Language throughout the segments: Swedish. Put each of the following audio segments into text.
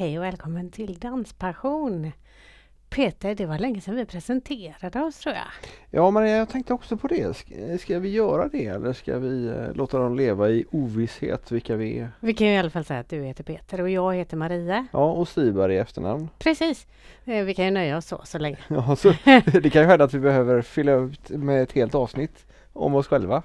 Hej och välkommen till Danspassion! Peter, det var länge sedan vi presenterade oss tror jag. Ja Maria, jag tänkte också på det. Ska, vi göra det eller ska vi eh, låta dem leva i ovisshet vilka vi är? Vi kan ju i alla fall säga att du heter Peter och jag heter Maria. Ja, och Stiberg i efternamn. Precis! Eh, Vi kan ju nöja oss så, så länge. Ja, så, det kan ju hända att vi behöver fylla ut med ett helt avsnitt om oss själva.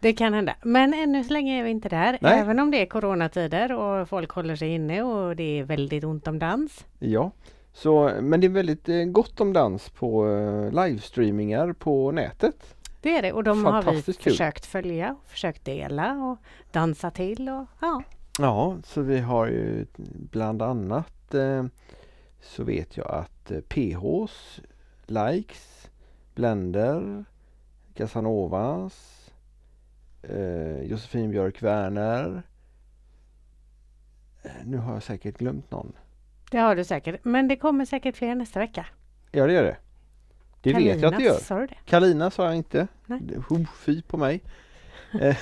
Det kan hända. Men ännu så länge är vi inte där. Nej. Även om det är coronatider och folk håller sig inne och det är väldigt ont om dans. Ja, så, men det är väldigt eh, gott om dans på eh, livestreamingar på nätet. Det är det och de har vi försökt följa, och försökt dela och dansa till och ja. Ja, så vi har ju bland annat eh, så vet jag att PHs, Likes, Blender, Casanovas, eh, Josefin Björk Werner. Eh, nu har jag säkert glömt någon. Det har du säkert. Men det kommer säkert fler nästa vecka. Ja det gör det. Det vet jag att det gör. Sa du det? Kalina sa jag inte. Nej. Oh, fy på mig. Eh,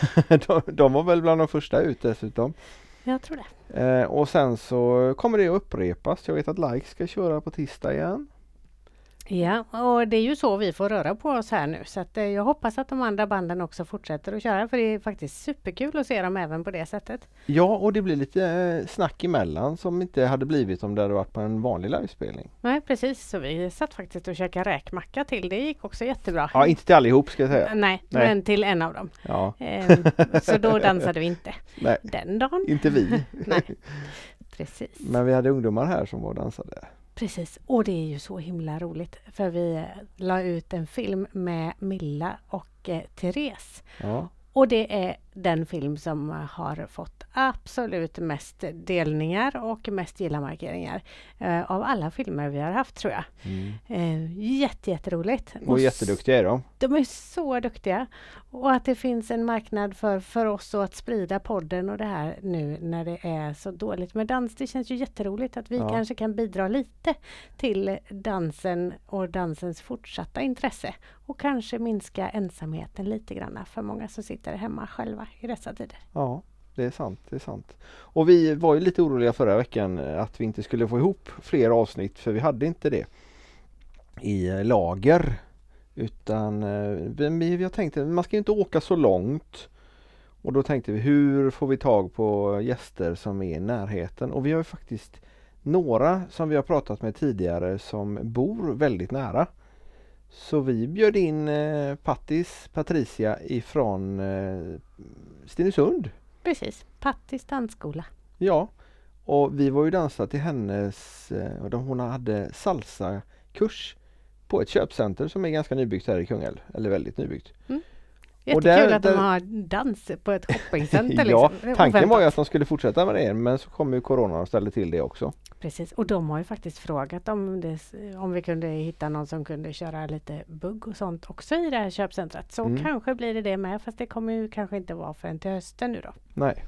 de, de var väl bland de första ut dessutom. Jag tror det. Eh, och sen så kommer det att upprepas. Jag vet att Like ska köra på tisdag igen. Ja, och det är ju så vi får röra på oss här nu. Så att, eh, jag hoppas att de andra banden också fortsätter att köra. För det är faktiskt superkul att se dem även på det sättet. Ja, och det blir lite eh, snack emellan som inte hade blivit om det hade varit på en vanlig livespelning. Nej precis, så vi satt faktiskt och käkade räkmacka till. Det gick också jättebra. Ja, inte till allihop ska jag säga. Nej, Nej. men till en av dem. Ja, Ehm, så då dansade vi inte nej, den dagen. inte vi. Nej. Precis. Men vi hade ungdomar här som var och dansade. Precis, och det är ju så himla roligt för vi eh, la ut en film med Milla och eh, Therese. Ja, Och det är den film som har fått absolut mest delningar och mest gilla-markeringar eh, av alla filmer vi har haft tror jag. mm. Eh, jätte, jätteroligt. Och jätteduktiga är de. De är så duktiga. Och att det finns en marknad för, för oss och att sprida podden och det här nu när det är så dåligt med dans. Det känns ju jätteroligt att vi Ja. kanske kan bidra lite till dansen och dansens fortsatta intresse. Och kanske minska ensamheten lite grann för många som sitter hemma själva i dessa tider. Ja, det är sant. Det är sant. Och vi var ju lite oroliga förra veckan eh, att vi inte skulle få ihop fler avsnitt för vi hade inte det i eh, lager. Utan eh, vi, vi tänkte man ska ju inte åka så långt. Och då tänkte vi hur får vi tag på gäster som är i närheten? Och vi har ju faktiskt några som vi har pratat med tidigare som bor väldigt nära. Så vi bjöd in eh, Pattis Patricia ifrån eh, Stenungsund. Precis, Pattis dansskola. Ja, och vi var ju dansat till hennes, eh, hon hade salsa-kurs på ett köpcenter som är ganska nybyggt här i Kungälv, eller väldigt nybyggt. Jättekul där- att de där- har dans på ett shoppingcenter. ja, liksom. Tanken var ju att de skulle fortsätta med det men så kom ju Corona och ställde till det också. Precis, och de har ju faktiskt frågat om, det, om vi kunde hitta någon som kunde köra lite bugg och sånt också i det här köpcentret. Så Mm. kanske blir det det med, fast det kommer ju kanske inte vara förrän till hösten nu då. Nej.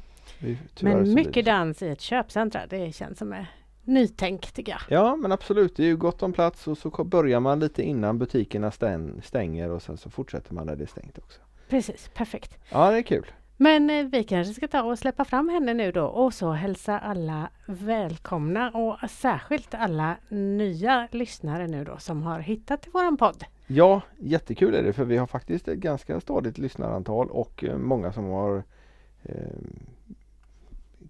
Men mycket dans i ett köpcentra, det känns som ett nytänk tycker jag. Ja men absolut, det är ju gott om plats och så börjar man lite innan butikerna stäng, stänger och sen så fortsätter man när det är stängt också. Precis, perfekt. Ja det är kul. Men eh, vi kanske ska ta och släppa fram henne nu då och så hälsa alla välkomna och särskilt alla nya lyssnare nu då som har hittat till våran podd. Ja, jättekul är det för vi har faktiskt ett ganska stadigt lyssnarantal och eh, många som har eh,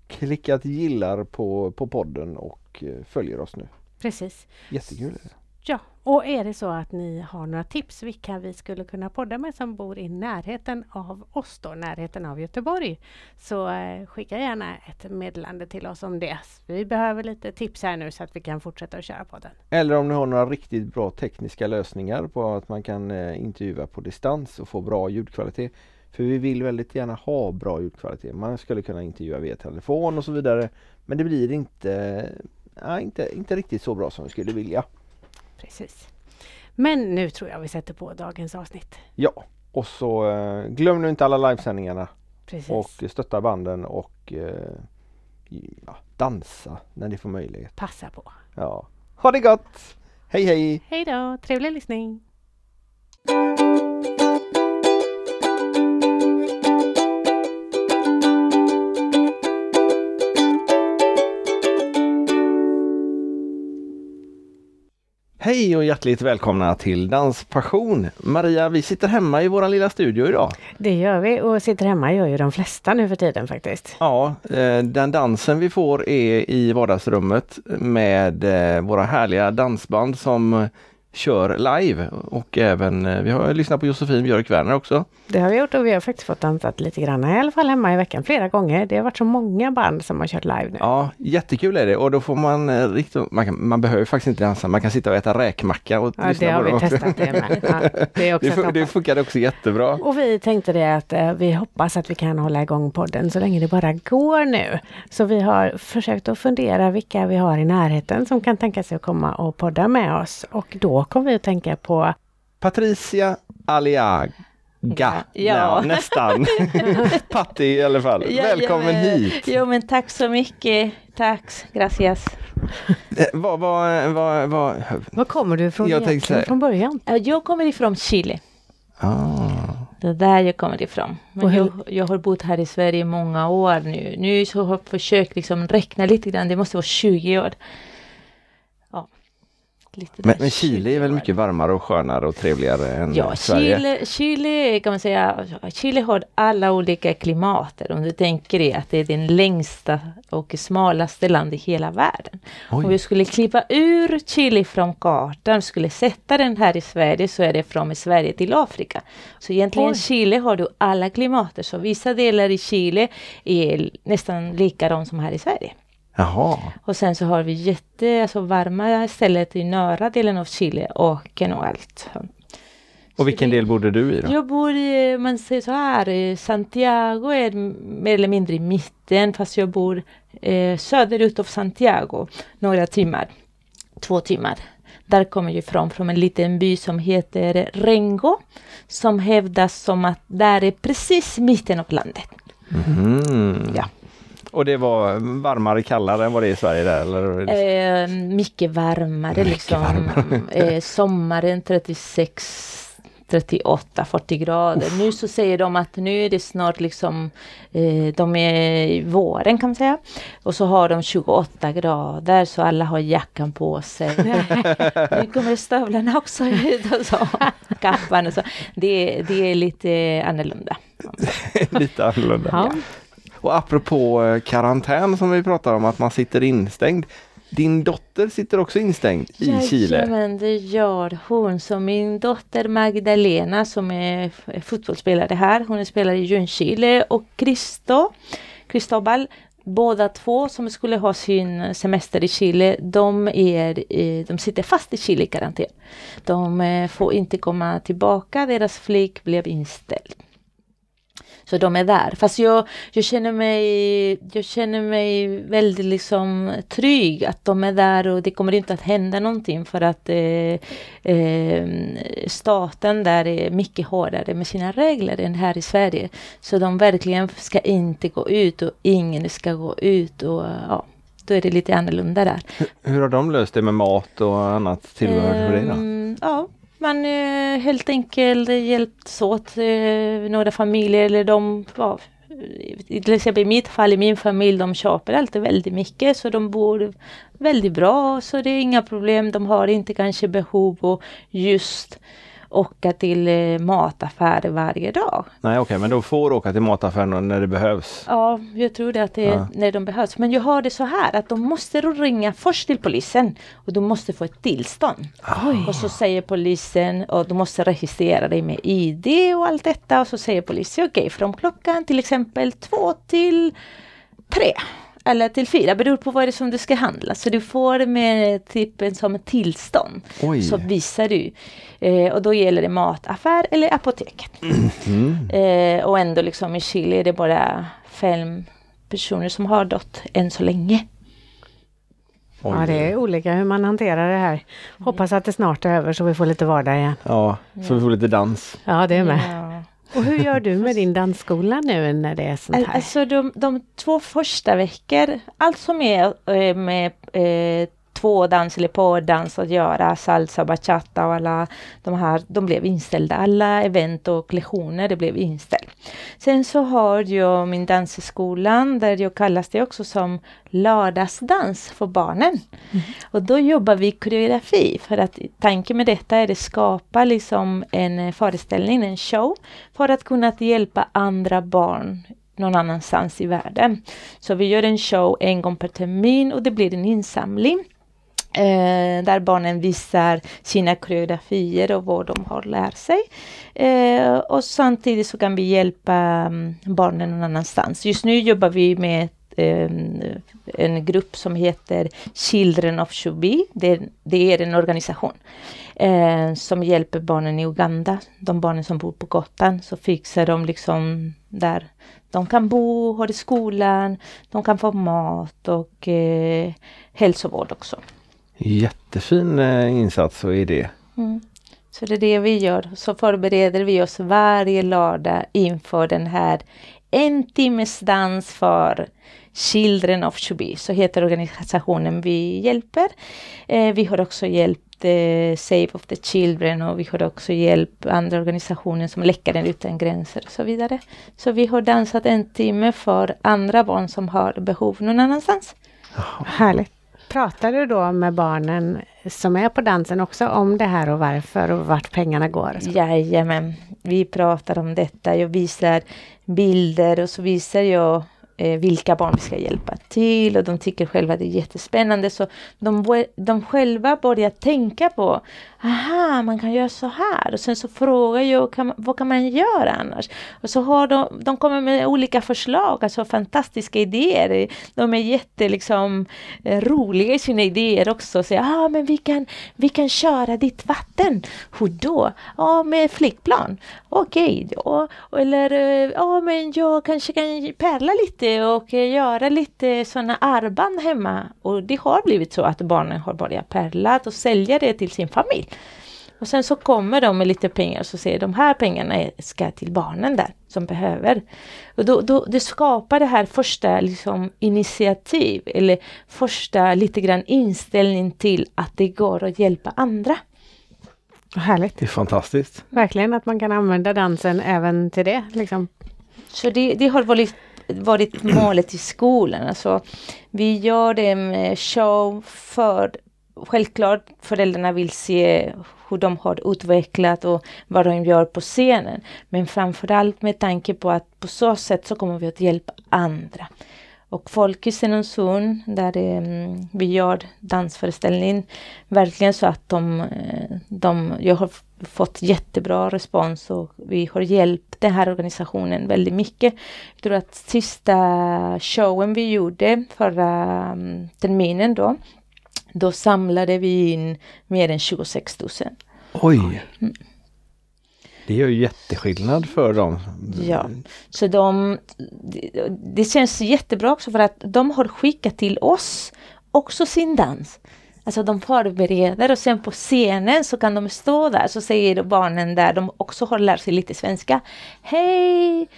klickat gillar på, på podden och eh, följer oss nu. Precis. Jättekul är det. Ja, och är det så att ni har några tips vilka vi skulle kunna podda med som bor i närheten av oss då, närheten av Göteborg, så eh, skicka gärna ett meddelande till oss om det. Vi behöver lite tips här nu så att vi kan fortsätta att köra podden. Eller om ni har några riktigt bra tekniska lösningar på att man kan eh, intervjua på distans och få bra ljudkvalitet. För vi vill väldigt gärna ha bra ljudkvalitet. Man skulle kunna intervjua via telefon och så vidare. Men det blir inte, eh, ja, inte, inte riktigt så bra som vi skulle vilja. Precis. Men nu tror jag vi sätter på dagens avsnitt. Ja, och så eh, glöm nu inte alla livesändningarna Precis. och stötta banden och eh, ja, dansa när ni får möjlighet. Passa på. Ja. Ha det gott! Hej hej! Hej då, trevlig lyssning! Hej och hjärtligt välkomna till Danspassion! Maria, vi sitter hemma i vår lilla studio idag. Det gör vi och sitter hemma gör ju de flesta nu för tiden faktiskt. Ja, eh, den dansen vi får är i vardagsrummet med eh, våra härliga dansband som kör live och även eh, vi har lyssnat på Josefin Björk Werner också. Det har vi gjort och vi har faktiskt fått dansat lite grann i alla fall hemma i veckan flera gånger. Det har varit så många band som har kört live nu. Ja, jättekul är det och då får man eh, riktigt, man, kan, man behöver faktiskt inte dansa, man kan sitta och äta räkmacka och ja, lyssna det har på vi dem. testat det med. Ja, det, är också Det, fun- det funkade också jättebra. Och vi tänkte det att eh, vi hoppas att vi kan hålla igång podden så länge det bara går nu. Så vi har försökt att fundera vilka vi har i närheten som kan tänka sig att komma och podda med oss. Och då kom vi att tänka på Patricia Aliaga. Ja. Ja, nästan. Patti i alla fall. Välkommen ja, men- hit! Jo men tack så mycket. Tack, gracias. Eh, Vad, vad, vad, vad, Var kommer du ifrån Jag tänkte egentligen från början? Jag kommer ifrån Chile. ah. Det är där jag kommer ifrån. Men jag, jag har bott här i Sverige i många år nu. Nu så har jag försökt liksom räkna lite grann. Det måste vara 20 år. Ja. Men, men Chile är 20 väl mycket varmare och skönare och trevligare än Ja, Sverige? Chile, Chile kan man säga, Chile har alla olika klimater. Om du tänker dig att det är den längsta och smalaste land i hela världen. Oj. Om vi skulle klippa ur Chile från kartan, skulle sätta den här i Sverige så är det från Sverige till Afrika. Så egentligen Oj. Chile har du alla klimater. Så vissa delar i Chile är nästan likadana som här i Sverige. Jaha. Och sen så har vi jätte, alltså varma stället i norra delen av Chile och nog allt. Och vilken del bodde du i då? Jag bor i, man säger så här, Santiago är mer eller mindre i mitten fast jag bor eh, söderut av Santiago några timmar. Två timmar. Där kommer jag ifrån, från en liten by som heter Rengo. Som hävdas som att där är precis mitten av landet. Mm. Ja. Och det var varmare, kallare än vad det är i Sverige där? Eller? Eh, mycket varmare Mycket liksom. varmare. eh, sommaren 36 38, 40 grader. Nu så säger de att nu är det snart liksom, eh, de är i våren kan man säga. Och så har de 28 grader så alla har jackan på sig. nu kommer stövlarna också ut och så. Kappan och så. Det, det är lite annorlunda. Lite annorlunda. Ja. Och apropå eh, karantän som vi pratar om, att man sitter instängd. Din dotter sitter också instängd i Chile. men det gör hon. Så min dotter Magdalena som är fotbollsspelare här, hon är spelare i Ljungskile och Cristo, Cristobal, båda två som skulle ha sin semester i Chile, de, är, i- de sitter fast i Chile i karantän. De eh, får inte komma tillbaka, deras flyg blev inställd. Så de är där. Fast jag, jag, känner mig, jag känner mig väldigt liksom trygg att de är där och det kommer inte att hända någonting för att eh, eh, staten där är mycket hårdare med sina regler än här i Sverige. Så de verkligen ska inte gå ut och ingen ska gå ut och ja, då är det lite annorlunda där. Hur har de löst det med mat och annat tillbehör? Ehm, Ja, man eh, helt enkelt hjälpts åt eh, några familjer eller de, ja, i- till exempel i mitt fall, i min familj, de köper alltid väldigt mycket så de bor väldigt bra så det är inga problem. De har inte kanske behov och just åka till eh, mataffärer varje dag. Nej okej, men de får åka till mataffären när det behövs. Ja, jag tror det att det Ja. när de behövs. Men jag har det så här att de måste ringa först till polisen och de måste få ett tillstånd. Och så säger polisen och du måste registrera dig med ID och allt detta och så säger polisen okej från klockan till exempel två till tre eller till fyra, beror på vad det är som du ska handla. Så du får med typ en som ett tillstånd. Oj. Så visar du. Eh, och då gäller det mataffär eller apoteket. Mm. Eh, och ändå liksom i Chile är det bara fem personer som har dött än så länge. Oj. ja, det är olika hur man hanterar det här. Hoppas att det snart är över så vi får lite vardag igen. Ja, så vi får lite dans. Ja, det är med. Ja. Och hur gör du med din dansskola nu när det är sånt här? Alltså de, de två första veckor, allt som är eh, med eh, tvådans eller pardans att göra, salsa, bachata och alla de här, de blev inställda. Alla event och lektioner, det blev inställt. Sen så har jag min dansskolan där jag kallas det också som lördagsdans för barnen. Mm. Och då jobbar vi koreografi för att tanken med detta är att skapa liksom en föreställning, en show för att kunna hjälpa andra barn någon annanstans i världen. Så vi gör en show en gång per termin och det blir en insamling. Eh, där barnen visar sina koreografier och vad de har lärt sig. Eh, och samtidigt så kan vi hjälpa mm, barnen någon annanstans. Just nu jobbar vi med eh, en grupp som heter Children of Shubi. Det, det är en organisation eh, som hjälper barnen i Uganda. De barnen som bor på gatan så fixar de liksom där de kan bo, ha i skolan, de kan få mat och eh, hälsovård också. Jättefin eh, insats och idé. Mm. Så det är det vi gör. Så förbereder vi oss varje lördag inför den här en timmes dans för Children of Chubi, så heter organisationen vi hjälper. Eh, vi har också hjälpt eh, Save of the Children och vi har också hjälpt andra organisationer som Läkaren utan gränser och så vidare. Så vi har dansat en timme för andra barn som har behov någon annanstans. Härligt. Pratar du då med barnen som är på dansen också om det här och varför och vart pengarna går? Jajamän, vi pratar om detta. Jag visar bilder och så visar jag eh, vilka barn vi ska hjälpa till och de tycker själva det är jättespännande så de, de själva börjar tänka på aha, man kan göra så här. Och sen så frågar jag, kan, vad kan man göra annars? Och så har de, de kommer med olika förslag, alltså fantastiska idéer. De är jätte liksom eh, roliga i sina idéer också. Så, ah, men vi kan, vi kan köra ditt vatten. Hur då? Ja, med flygplan. Okej okay, då. Eller, ja, ja men jag kanske kan pärla lite och eh, göra lite sådana armband hemma. Och det har blivit så att barnen har börjat pärla och sälja det till sin familj. Och sen så kommer de med lite pengar och så säger de här pengarna ska till barnen där som behöver. Och då, då, det skapar det här första liksom, initiativ eller första lite grann inställning till att det går att hjälpa andra. Härligt! Det är fantastiskt! Verkligen att man kan använda dansen även till det. Liksom. Så det, det har varit varit målet i skolan. Alltså, vi gör det med show för självklart föräldrarna vill se hur de har utvecklat och vad de gör på scenen. Men framförallt med tanke på att på så sätt så kommer vi att hjälpa andra. Och folk i Stenungsund där mm, vi gör dansföreställning, verkligen så att de, eh, de, jag har fått jättebra respons och vi har hjälpt den här organisationen väldigt mycket. Jag tror att sista showen vi gjorde förra um, terminen då, då samlade vi in mer än 26 000. Oj! Mm. Det gör ju jätteskillnad för dem. Ja, så de, det känns jättebra också för att de har skickat till oss också sin dans. Alltså de förbereder och sen på scenen så kan de stå där så säger barnen där de också har lärt sig lite svenska. Hej!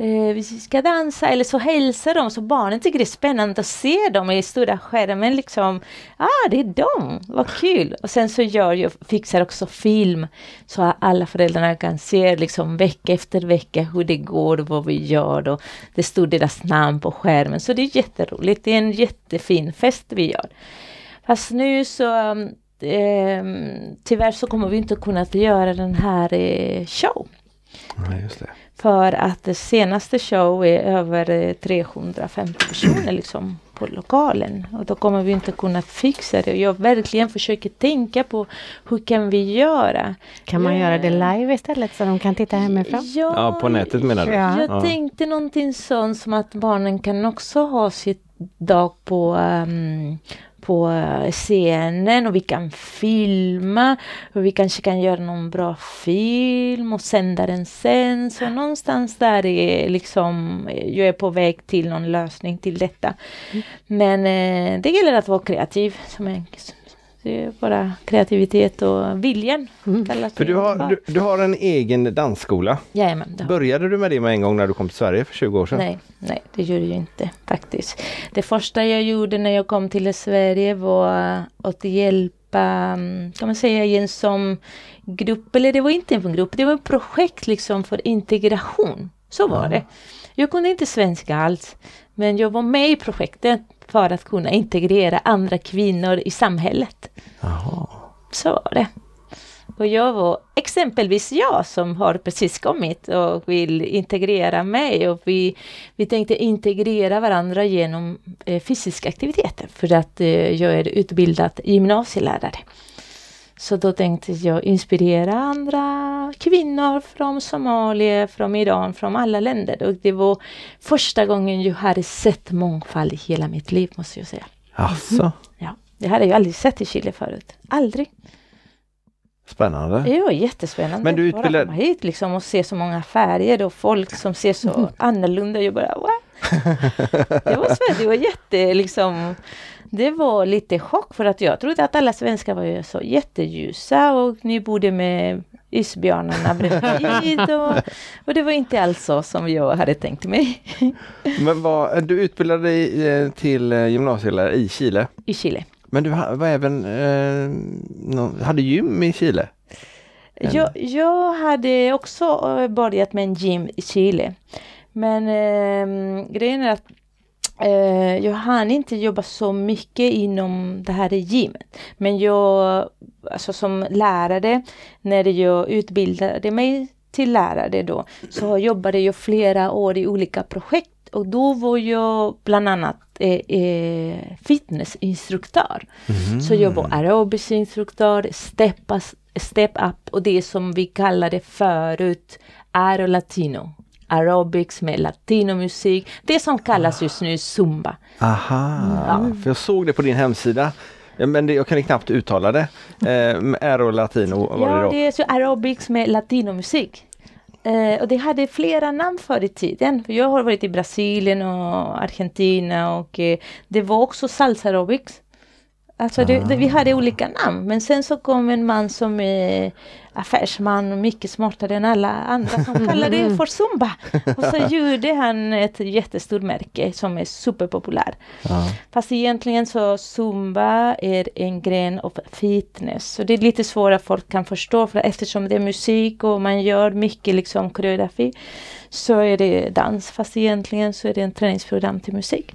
eh, vi ska dansa eller så hälsar de så barnen tycker det är spännande att se dem i stora skärmen liksom. Ah, det är de, vad kul! Och sen så gör jag, fixar också film så att alla föräldrarna kan se liksom vecka efter vecka hur det går och vad vi gör och det står deras namn på skärmen så det är jätteroligt. Det är en jättefin fest vi gör. Fast nu så eh, tyvärr så kommer vi inte kunna göra den här eh, show. Ja, just det. För att det senaste show är över 350 eh, personer liksom på lokalen. Och då kommer vi inte kunna fixa det. Och jag verkligen försöker tänka på hur kan vi göra? Kan man ja. göra det live istället så de kan titta hemifrån? Ja, ja på nätet menar du? Ja. Jag ja. tänkte någonting sånt som att barnen kan också ha sitt dag på um, på eh, scenen och vi kan filma och vi kanske kan göra någon bra film och sända den sen. Så någonstans där är liksom, jag är på väg till någon lösning till detta. Mm. Men eh, det gäller att vara kreativ som, Det är bara kreativitet och viljan. Mm. För du har, du, du har en egen dansskola. Jajamän, Började du med det med en gång när du kom till Sverige för 20 år sedan? Nej, nej, det gjorde jag inte faktiskt. Det första jag gjorde när jag kom till Sverige var att hjälpa, mm, kan man säga, i en som grupp, eller det var inte en grupp, det var ett projekt liksom för integration. Så var Ja. det. Jag kunde inte svenska alls, men jag var med i projektet för att kunna integrera andra kvinnor i samhället. Jaha. Så var det. Och jag var exempelvis jag som har precis kommit och vill integrera mig och vi, vi tänkte integrera varandra genom eh, fysiska aktiviteter för att eh, jag är utbildad gymnasielärare. Så då tänkte jag inspirera andra kvinnor från Somalia, från Iran, från alla länder. Och det var första gången jag hade sett mångfald i hela mitt liv måste jag säga. Alltså, Ja, det hade jag aldrig sett i Chile förut. Aldrig. spännande. Var jättespännande. Men du Bara utbildar- komma hit liksom och se så många färger och folk som ser så annorlunda. Jag bara, what? Det var spännande. Det var jätte liksom det var lite chock för att jag trodde att alla svenskar var så jätteljusa och ni bodde med isbjörnarna bredvid och, och det var inte alls så som jag hade tänkt mig Men vad, du utbildade dig eh, till eh, gymnasielärare i Chile. i Chile. Men du var även, eh, någon, hade gym i Chile? Jag, jag hade också eh, börjat med en gym i Chile. Men eh, grejen är att eh, jag hann inte jobba så mycket inom det här gymmet. Men jag, alltså som lärare, när jag utbildade mig till lärare då, så jobbade jag flera år i olika projekt. Och då var jag bland annat eh, eh, fitnessinstruktör. Så jag var aerobisk instruktör, step, step up och det som vi kallade förut aero latino. Aerobics med latinomusik. Det som kallas just nu zumba. Aha, för jag såg det på din hemsida. Ja, Men det, jag kan knappt uttala det. Eh, Aero Latino var det Ja, då. det är så aerobics med latinomusik. Eh, och det hade flera namn förr i tiden. Jag har varit i Brasilien och Argentina och eh, det var också salsa aerobics. Alltså det, det, vi hade olika namn men sen så kom en man som är affärsman mycket smartare än alla andra som kallade det för Zumba. Och så gjorde han ett jättestort märke som är superpopulär. Ja. Fast egentligen så Zumba är en gren av fitness. Så det är lite svårare folk kan förstå för eftersom det är musik och man gör mycket liksom koreografi så är det dans. Fast egentligen så är det en träningsprogram till musik.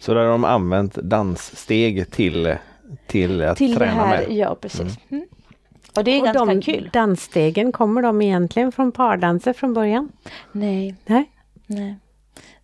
Så där har de använt danssteg till, till att till träna här, med. ja precis. Mm. Och det är Och ganska de kul. dansstegen, kommer de egentligen från pardanser från början? Nej, Nej. nej.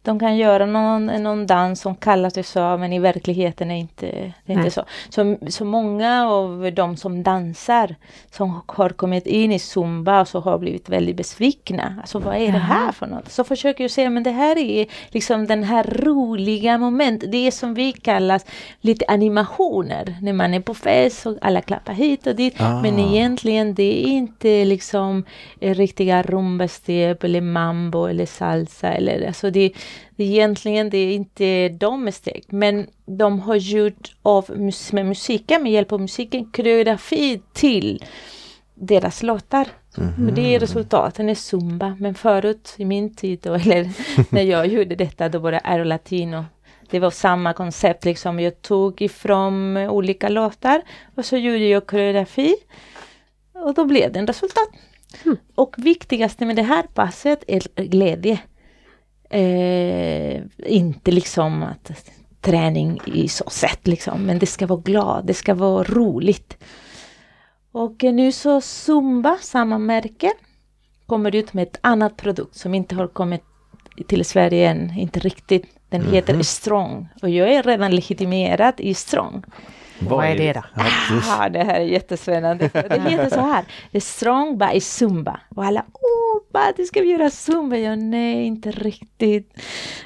De kan göra någon, någon dans som kallas det så men i verkligheten är inte, det är inte så. så. Så många av de som dansar som har kommit in i Zumba och så har blivit väldigt besvikna. Alltså vad är det här för något? Så försöker jag säga men det här är liksom den här roliga moment. Det är som vi kallas lite animationer. När man är på fest och alla klappar hit och dit. Ah. Men egentligen det är inte liksom eh, riktiga rumbastep eller mambo eller salsa eller alltså det, det egentligen det är inte de steg men de har gjort av mus- med musiken med hjälp av musiken koreografi till deras låtar. Och det är resultaten i zumba men förut i min tid då, eller när jag gjorde detta då var det aero latino det var samma koncept liksom. Jag tog ifrån olika låtar och så gjorde jag koreografi. Och då blev det en resultat. Och viktigaste med det här passet är glädje. Eh, inte liksom att träning i så sätt liksom. Men det ska vara glad, det ska vara roligt. Och nu så Zumba, samma märke, kommer ut med ett annat produkt som inte har kommit till Sverige än, inte riktigt. Den heter Strong och jag är redan legitimerad i Strong. Vad är det då? Ja. Ah, det här är jättespännande. Det heter så här, The Strong by Zumba. Och alla, åh, vad det ska vi göra Zumba? Jag, nej, inte riktigt.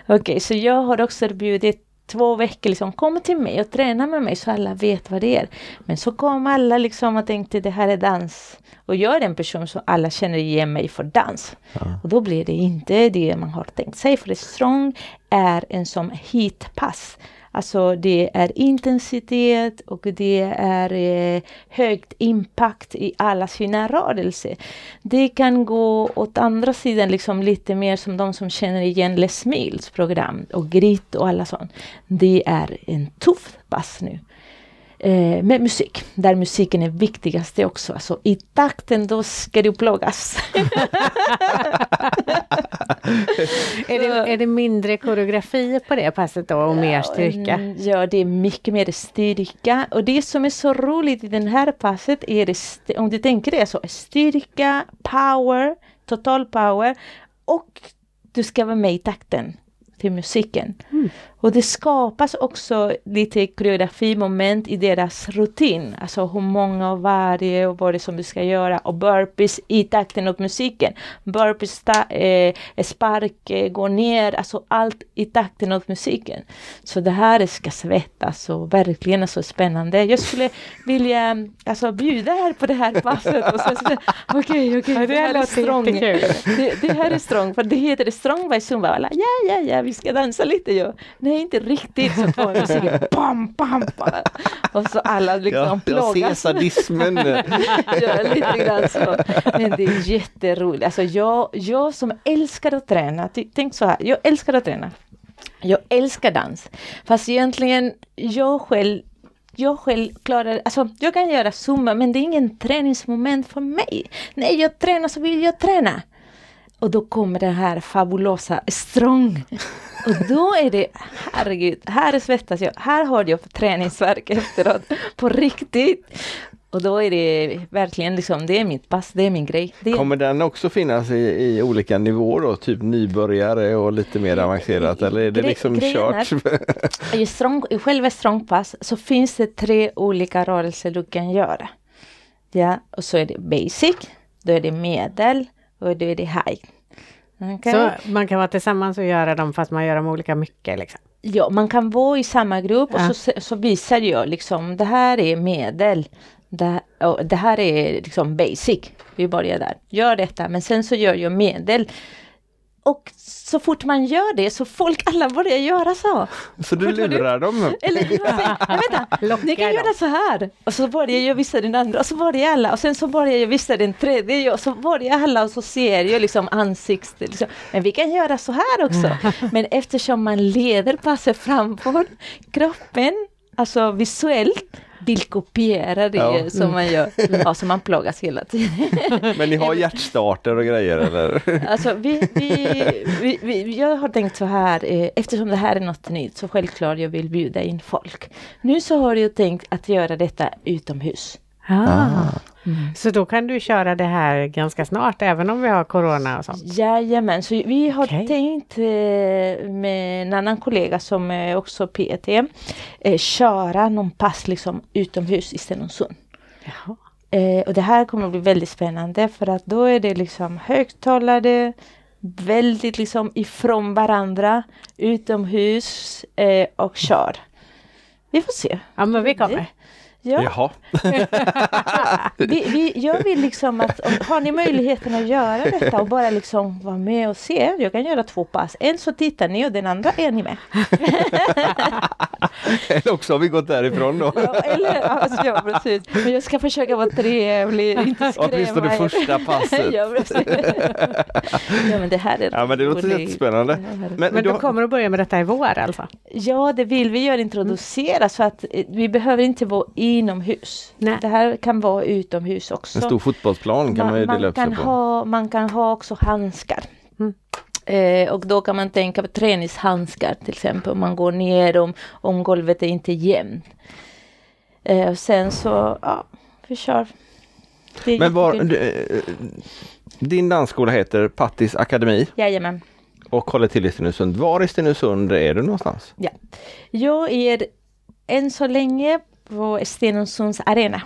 Okej, så jag har också erbjudit två veckor, liksom, kom till mig och träna med mig så alla vet vad det är. Men så kom alla liksom och tänkte det här är dans. Och jag är en person som alla känner igen mig för dans. Och då blir det inte det man har tänkt sig. För det strong är en som hitpass. Alltså det är intensitet och det är eh, högt impact i alla sina rörelser. Det kan gå åt andra sidan liksom lite mer som de som känner igen Les Mills program och Grit och alla sånt. Det är en tuff pass nu eh, med musik, där musiken är viktigaste också. Alltså, I takten då ska du plågas. är, det, är det mindre koreografi på det passet då och mer styrka? Mm, ja, det är mycket mer styrka. Och det som är så roligt i det här passet är det, om du tänker det, så styrka, power, total power och du ska vara med i takten till musiken. Mm. Och det skapas också lite koreografimoment i deras rutin. Alltså hur många av varje och vad det är som du ska göra. Och burpees i takten åt musiken. Burpees, eh, spark, eh, gå ner, alltså allt i takten åt musiken. Så det här ska svettas och verkligen är så spännande. Jag skulle vilja alltså, bjuda här på det här passet. Okej, okej, det här är strong. Det, det, här är strong, för det heter strong by Zumba. Alla, ja, ja, ja, vi ska dansa lite. Ja. Nej, inte riktigt. Så kommer musiken, bam, bam, bam. Och så alla liksom ja, plågas. Jag ser sadismen. ja, lite grann så. Men det är jätteroligt. Alltså jag, jag som älskar att träna, tänk så här, jag älskar att träna. Jag älskar dans. Fast egentligen, jag själv jag själv klarar, alltså jag kan göra zumba men det är ingen träningsmoment för mig. Nej, jag tränar så vill jag träna. Och då kommer det här fabulosa strong. Och då är det, herregud, här svettas jag. Här har jag träningsverk efteråt. På riktigt. Och då är det verkligen liksom, det är mitt pass, det är min grej. Det... Kommer den också finnas i, i olika nivåer då? Typ nybörjare och lite mer avancerat eller är det Gre liksom kört? I, strong, I själva strongpass så finns det tre olika rörelser du kan göra. Ja, och så är det basic, då är det medel och då är det high. Okay. Så man kan vara tillsammans och göra dem fast man gör dem olika mycket? Liksom. Ja, man kan vara i samma grupp ja. och så, så visar jag liksom det här är medel. Det, det här är liksom basic. Vi börjar där. Gör detta men sen så gör jag medel. Och så fort man gör det så folk alla börjar göra så. Så du lurar dem? Eller vänta, ni kan göra så här. Och så börjar jag visa den andra och så börjar alla och sen så börjar jag visa den tredje och så börjar alla och så ser jag liksom ansiktet. Liksom. Men vi kan göra så här också. Men eftersom man leder passet framför kroppen, alltså visuellt, vill kopiera det ja. som man gör. Ja, så man plågas hela tiden. Men ni har hjärtstarter och grejer eller? Alltså vi, vi, vi, vi, jag har tänkt så här, eh, eftersom det här är något nytt så självklart jag vill bjuda in folk. Nu så har jag tänkt att göra detta utomhus. Ah. Mm. Så då kan du köra det här ganska snart även om vi har Corona och sånt? Jajamän, så vi har okay. tänkt eh, med en annan kollega som är också PT eh, köra någon pass liksom utomhus i Stenungsund. Eh, och det här kommer att bli väldigt spännande för att då är det liksom högtalare väldigt liksom ifrån varandra utomhus eh, och kör. Vi får se. Ja men vi kommer. Ja. Jaha. vi, vi, jag vill liksom att, har ni möjligheten att göra detta och bara liksom vara med och se. Jag kan göra två pass. En så tittar ni och den andra är ni med. eller också har vi gått därifrån då. ja, eller, alltså, ja, precis. Men jag ska försöka vara trevlig, inte skrämma Åtminstone det första passet. ja, ja, men det här är Ja, men det låter jättespännande. Men, men du har... kommer att börja med detta i vår alltså? Ja, det vill vi göra, introducera mm. så att eh, vi behöver inte vara inomhus. Nej. Det här kan vara utomhus också. En stor fotbollsplan kan man, man ju dela upp sig på. Ha, man kan ha också handskar. Mm. Eh, och då kan man tänka på träningshandskar till exempel om man går ner om, om golvet är inte jämnt. Eh, och sen så, ja, vi kör. Men var, du, eh, din dansskola heter Pattis Akademi? Jajamän. Och håller till i Stenungsund. Var i Stenungsund är du någonstans? Ja, jag är än så länge på Stenungsunds arena.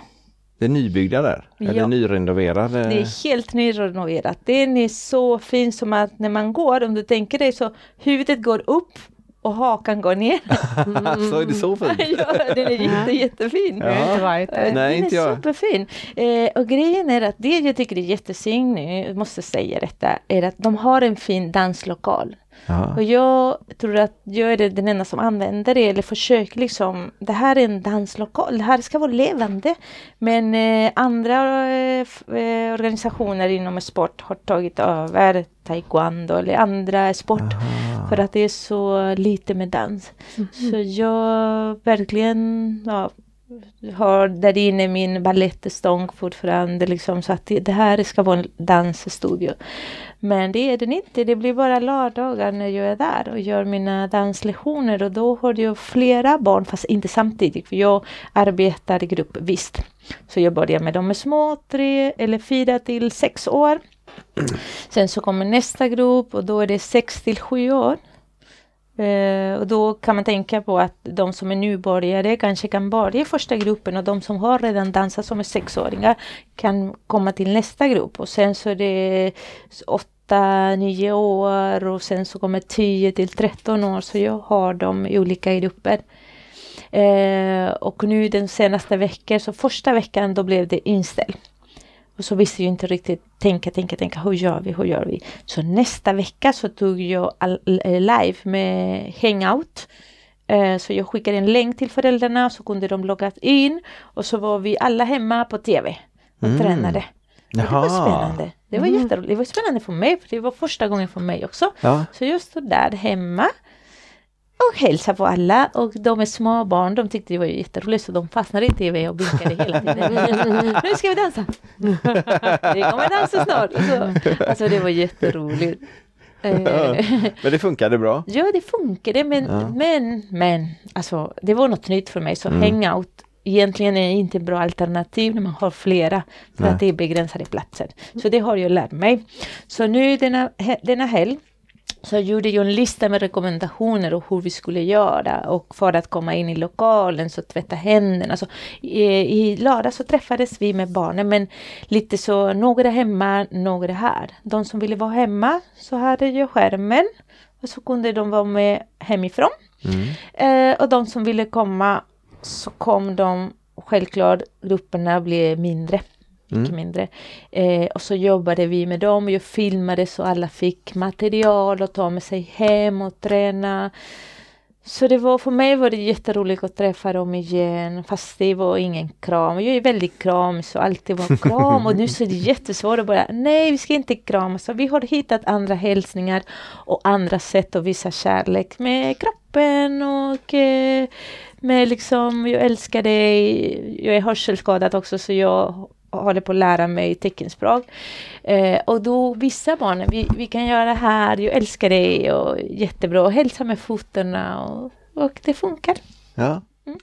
Det är nybyggda där? Ja. Eller nyrenoverade? Det är helt nyrenoverat. Den är så fin som att när man går, om du tänker dig så huvudet går upp och hakan går ner. Mm. så är det så fint? ja, den är jätte, jättefin. Ja. Nej, den inte är jag. superfin. Eh, och grejen är att det jag tycker är jättesynd nu, måste säga detta, är att de har en fin danslokal. Ja. Och jag tror att jag är den enda som använder det eller försöker liksom, det här är en danslokal, det här ska vara levande. Men eh, andra eh, eh, organisationer inom sport har tagit över taekwondo eller andra sport Aha. för att det är så lite med dans. Så jag verkligen ja, har där inne min balettstång fortfarande liksom så att det, det här ska vara en dansstudio. Men det är den inte, det blir bara lördagar när jag är där och gör mina danslektioner och då har jag flera barn fast inte samtidigt för jag arbetar i grupp visst. Så jag börjar med de små, tre eller fyra till sex år. Sen så kommer nästa grupp och då är det sex till sju år. Eh, och då kan man tänka på att de som är nybörjare kanske kan börja i första gruppen och de som har redan dansat som är sexåringar kan komma till nästa grupp och sen så är det åtta, nio år och sen så kommer 10 till 13 år så jag har dem i olika grupper. Eh, och nu den senaste veckan, så första veckan då blev det inställt. Och så visste jag inte riktigt tänka, tänka, tänka, hur gör vi, hur gör vi? Så nästa vecka så tog jag eh, live med hangout. Eh, så jag skickade en länk till föräldrarna så kunde de logga in och så var vi alla hemma på tv och Mm. tränade. Det var spännande. Det var Mm. jätteroligt. Det var spännande för mig, för det var första gången för mig också. Ja. Så jag stod där hemma och hälsade på alla och de är små barn, de tyckte det var jätteroligt så de fastnade i tv och vinkade hela tiden. nu ska vi dansa! Vi kommer dansa snart! Så, alltså det var jätteroligt. Eh, Men det funkade bra. Ja, det funkade men, Ja. men, men, alltså det var något nytt för mig så Mm. hangout egentligen är inte ett bra alternativ när man har flera för Nej. att det är begränsade platser. Så det har jag lärt mig. Så nu denna, denna helg så gjorde jag en lista med rekommendationer och hur vi skulle göra och för att komma in i lokalen så tvätta händerna. Så, i, I lördag så träffades vi med barnen men lite så några hemma, några här. De som ville vara hemma så hade jag skärmen och så kunde de vara med hemifrån. Mm. Eh, och de som ville komma så kom de självklart grupperna blev mindre. Mycket Mm. mindre. Eh, och så jobbade vi med dem och jag filmade så alla fick material att ta med sig hem och träna. Så det var, för mig var det jätteroligt att träffa dem igen fast det var ingen kram. Jag är väldigt kram så alltid var kram och nu så är det jättesvårt att bara nej vi ska inte krama. Så vi har hittat andra hälsningar och andra sätt att visa kärlek med kroppen och eh, med liksom jag älskar dig. Jag är hörselskadad också så jag håller på att lära mig teckenspråk. Eh, och då vissa barn, vi, vi kan göra här, jag älskar dig och jättebra och hälsa med fötterna och, och det funkar. Ja. Mm.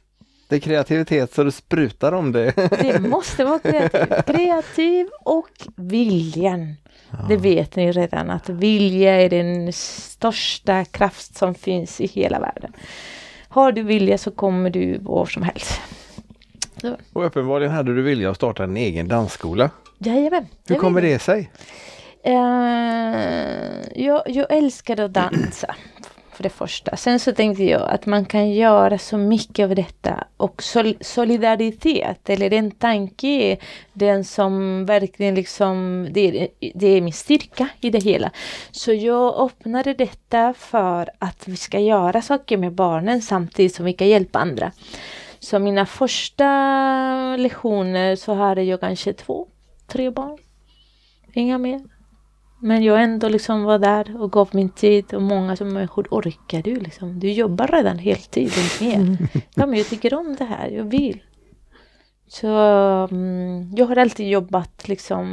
Det är kreativitet så det sprutar om det. Det måste vara kreativ. Kreativ och viljan. Det vet ni redan att vilja är den största kraft som finns i hela världen. Har du vilja så kommer du var som helst. Och uppenbarligen hade du vilja att starta en egen dansskola. Jajamän. Hur kommer det sig? Eh, jag, jag älskar att dansa. För det första. Sen så tänkte jag att man kan göra så mycket av detta. Och sol solidaritet, eller en tanke, den som verkligen liksom, det är, det är min styrka i det hela. Så jag öppnade detta för att vi ska göra saker med barnen samtidigt som vi kan hjälpa andra. Så mina första lektioner så hade jag kanske två, tre barn. Inga mer. Men jag ändå liksom var där och gav min tid och många som hur orkar du liksom? Du jobbar redan heltid och mer. Ja men jag tycker om det här, jag vill. Så mm, jag har alltid jobbat liksom,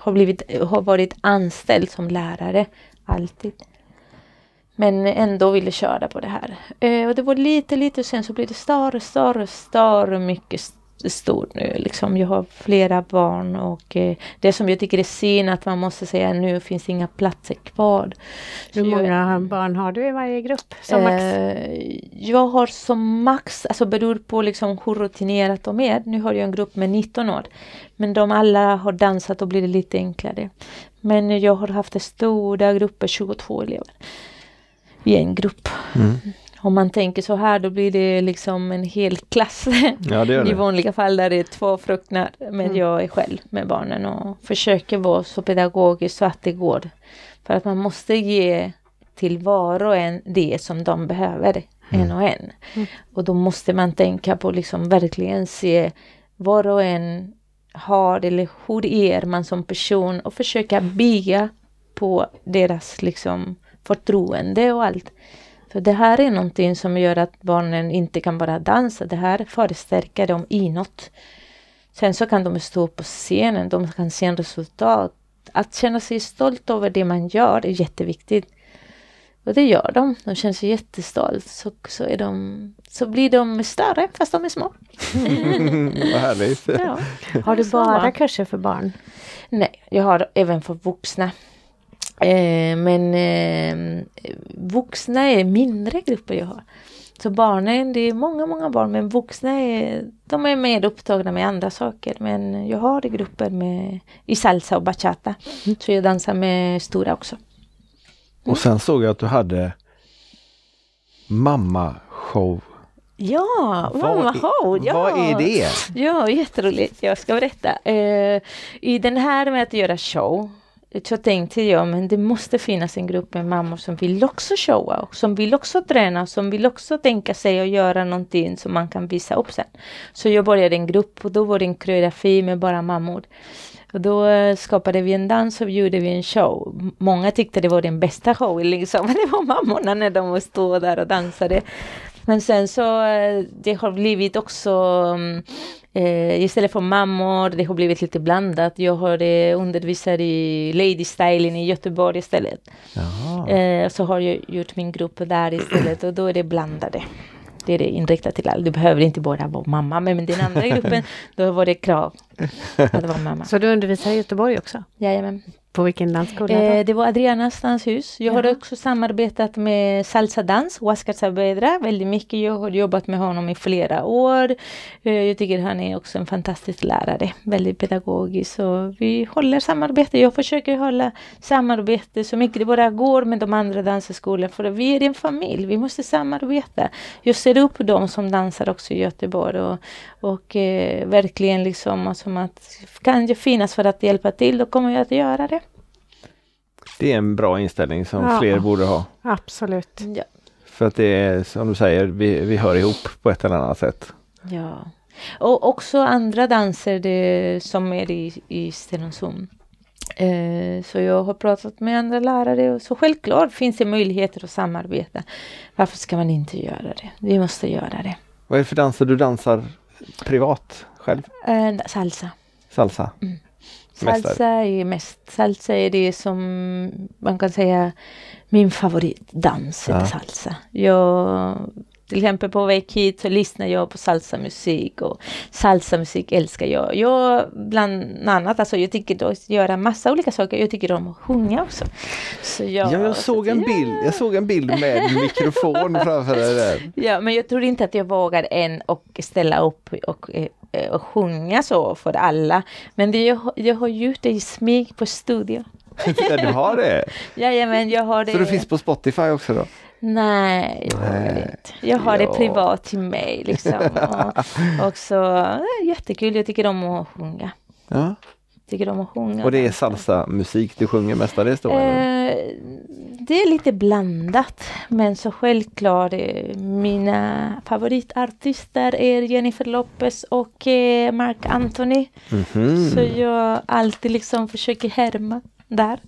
har, blivit, har varit anställd som lärare, alltid. Men ändå ville köra på det här. Eh, och det var lite, lite och sen så blev det större, större, större, mycket st- stort nu. Liksom, jag har flera barn och eh, det som jag tycker är synd att man måste säga nu finns inga platser kvar. Hur Så jag- många barn har du i varje grupp? Som max? Eh, jag har som max, alltså beror på liksom hur rutinerat de är. Nu har jag en grupp med 19 år. Men de alla har dansat och blir det lite enklare. Men jag har haft stora grupper, 22 elever. I en grupp. Mm. Om man tänker så här då blir det liksom en hel klass. Ja, det gör I det. vanliga fall där det är två fruktnar. Men Mm. jag är själv med barnen och försöker vara så pedagogisk så att det går. För att man måste ge till var och en det som de behöver, en och en. Mm. Och då måste man tänka på liksom verkligen se var och en har eller hur är man som person och försöka bygga på deras liksom förtroende och allt. För det här är någonting som gör att barnen inte kan bara dansa, det här förstärker dem inåt. Sen så kan de stå på scenen, de kan se en resultat. Att känna sig stolt över det man gör är jätteviktigt. Och det gör de. De känner sig jättestolta. Så, så, är de, så blir de större fast de är små. Vad härligt. Ja. Har du bara kurser för barn? Nej, jag har även för vuxna. Eh, men eh, vuxna är mindre grupper jag har. Så barnen, det är många, många barn, men vuxna är, de är mer upptagna med andra saker. Men jag har grupper med, i salsa och bachata. Så jag dansar med stora också. Och sen såg jag att du hade mamma-show. Ja, mamma är- Ho! Ja. Vad är det? Ja, jätteroligt. Jag ska berätta. Eh, I den här med att göra show så tänkte jag men det måste finnas en grupp med mammor som vill också showa och som vill också träna, som vill också tänka sig att göra någonting som man kan visa upp sen. Så jag började en grupp och då var det en koreografi med bara mammor. Och då eh, skapade vi en dans och gjorde vi en show. Många tyckte det var den bästa showen liksom. Det var mammorna när de stod där och dansade. Men sen så eh, det har blivit också mm, eh, istället för mammor, det har blivit lite blandat. Jag har eh, undervisat i Lady Styling i Göteborg istället. Eh, så har jag gjort min grupp där istället och då är det blandade. Det är det inriktat till alla. Du behöver inte bara vara mamma, men med den andra gruppen då var det krav att vara mamma. Så du undervisar i Göteborg också? Jajamän. På vilken dansskola? Eh, det var Adrianas danshus. Jag har Jaha. också samarbetat med Salsa Dans, Huascar Saavedra, väldigt mycket. Jag har jobbat med honom i flera år. Eh, jag tycker han är också en fantastisk lärare, väldigt pedagogisk. Så vi håller samarbete. Jag försöker hålla samarbete så mycket det bara går med de andra dansskolorna, för vi är en familj, vi måste samarbeta. Jag ser upp dem som dansar också i Göteborg och, och eh, verkligen liksom som att kan det finnas för att hjälpa till, då kommer jag att göra det. Det är en bra inställning som Ja. fler borde ha. Absolut. Ja. För att det är som du säger, vi, vi hör ihop på ett eller annat sätt. Ja. Och också andra danser det, som är i, i Stenungsund. Eh, så jag har pratat med andra lärare och så självklart finns det möjligheter att samarbeta. Varför ska man inte göra det? Vi måste göra det. Vad är det för danser du dansar privat själv? Eh, salsa. Salsa? Mästare. Salsa är mest, salsa är det som man kan säga min favoritdans Ja. är salsa. Jag, till exempel på väg hit så lyssnar jag på salsamusik och salsamusik älskar jag. Jag bland annat, alltså jag tycker att göra massa olika saker. Jag tycker om att sjunga också. Så jag, Ja, jag såg en ja. bild, jag såg en bild med mikrofon framför dig där. Ja, men jag tror inte att jag vågar än och ställa upp och, eh, och sjunga så för alla. Men det jag, jag har gjort det i smyg på studio. Ja, du har det? Jajamän, jag har det. Så det finns på Spotify också då? Nej, jag Nej. inte. Jag har det Ja. privat till mig liksom. Och, och så, eh, jättekul, jag tycker om att sjunga. Ja. Tycker om att sjunga. Och det är salsa-musik du sjunger mestadels då? Eh, det är lite blandat, men så självklart eh, mina favoritartister är Jennifer Lopez och eh, Mark Anthony. Mhm. Så jag alltid liksom försöker härma där.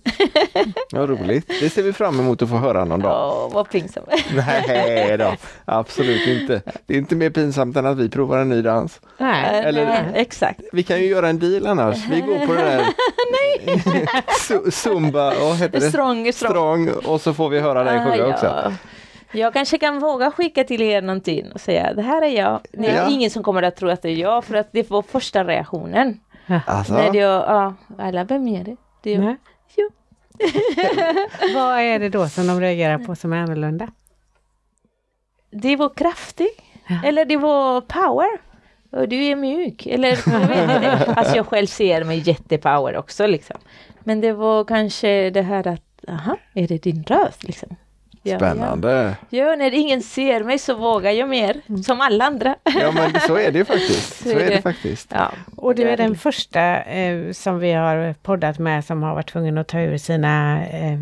Vad roligt. Det ser vi fram emot att få höra någon dag. Åh, vad pinsamt. Nej då, absolut inte. Det är inte mer pinsamt än att vi provar en ny dans. Nej. Eller- Nej, exakt. Vi kan ju göra en deal annars. Vi går på det där Zu- Zumba och heter det? Strong, strong. Strong och så får vi höra dig Ah, sjunga ja. också. Jag kanske kan våga skicka till er någonting och säga det här är jag. Det är Ja. ingen som kommer att tro att det är jag för att det var första reaktionen. Alltså, När jag, ja, alla, vem är det? det är, Nej. Jo. Vad är det då som de reagerar på som är annorlunda? det var kraftig. Ja. Eller det var power. Och du är mjuk. Eller jag vet inte. Alltså jag själv ser mig jättepower också liksom. Men det var kanske det här att, aha, är det din röst liksom? Ja, Spännande! Ja. ja, när ingen ser mig så vågar jag mer, som alla andra. Ja men så är det ju faktiskt. Så är det faktiskt. Ja. Och du är den första eh, som vi har poddat med som har varit tvungen att ta ur sina, eh,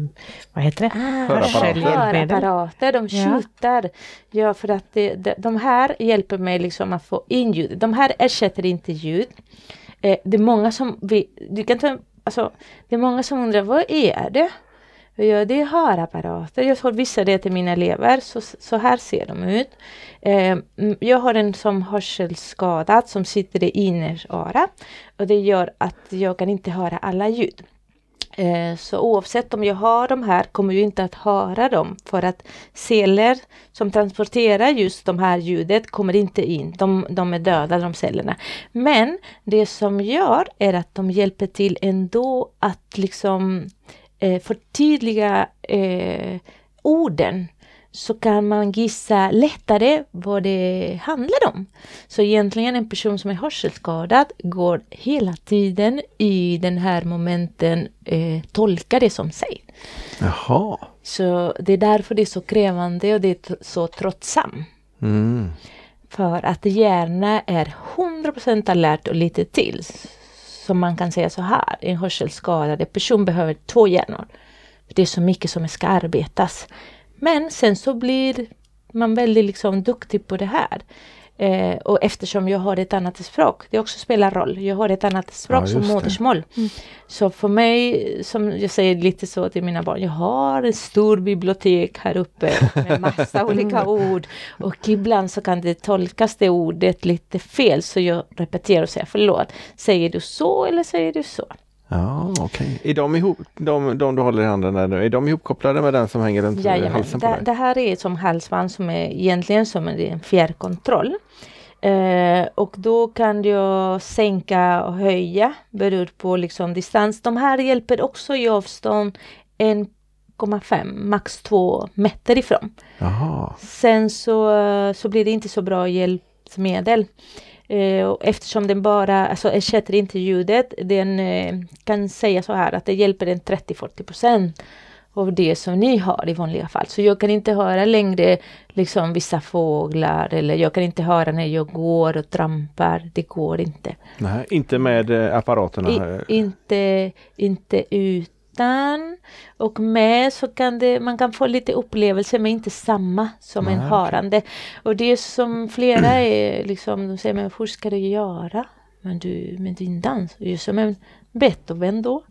vad heter det? Ah. Höraparater, de Ja. tjutar. Ja, för att det, de, de här hjälper mig liksom att få in ljud. De här ersätter inte ljud. Eh, det är många som, vi, du kan ta, alltså, det är många som undrar, vad är det? Ja, det är hörapparater. Jag har visa det till mina elever, så, så här ser de ut. Eh, jag har en som hörselskadad som sitter i inneröra och det gör att jag kan inte höra alla ljud. Eh, Så oavsett om jag har de här kommer jag inte att höra dem för att celler som transporterar just de här ljudet kommer inte in. De, de är döda de cellerna. Men det som gör är att de hjälper till ändå att liksom eh, förtydliga eh, orden så kan man gissa lättare vad det handlar om. Så egentligen en person som är hörselskadad går hela tiden i den här momenten eh, tolkar det som sägs. Jaha. Så det är därför det är så krävande och det är så tröttsamt. Mm. För att hjärnan är 100% alert och lite till. Som man kan säga så här, en hörselskadad person behöver två hjärnor. Det är så mycket som ska arbetas. Men sen så blir man väldigt liksom duktig på det här. Eh, och eftersom jag har ett annat språk, det också spelar roll. Jag har ett annat språk Ja, som modersmål. Så för mig, som jag säger lite så till mina barn, jag har en stor bibliotek här uppe med massa olika ord. Och ibland så kan det tolkas det ordet lite fel så jag repeterar och säger förlåt. Säger du så eller säger du så? Ja, okej. Är de ihop, de, de du håller i handen där nu, är de ihopkopplade med den som hänger runt Jajamän. halsen på Det, dig? det här är som halsband som är egentligen som en, en fjärrkontroll. Eh, och då kan jag sänka och höja beroende på liksom distans. De här hjälper också i avstånd 1,5 max 2 meter ifrån. Jaha. Sen så, så blir det inte så bra hjälpmedel. Eh, eftersom den bara alltså, ersätter inte ljudet, den eh, kan säga så här att det hjälper en 30-40 procent av det som ni har i vanliga fall. Så jag kan inte höra längre liksom vissa fåglar eller jag kan inte höra när jag går och trampar. Det går inte. Nej, inte med eh, apparaterna? I, inte, inte utan. Och med så kan det, man kan få lite upplevelse men inte samma som en Nej, hörande. Och det som flera är liksom, de säger men hur ska du göra men du, med din dans? Jag säger men Beethoven då?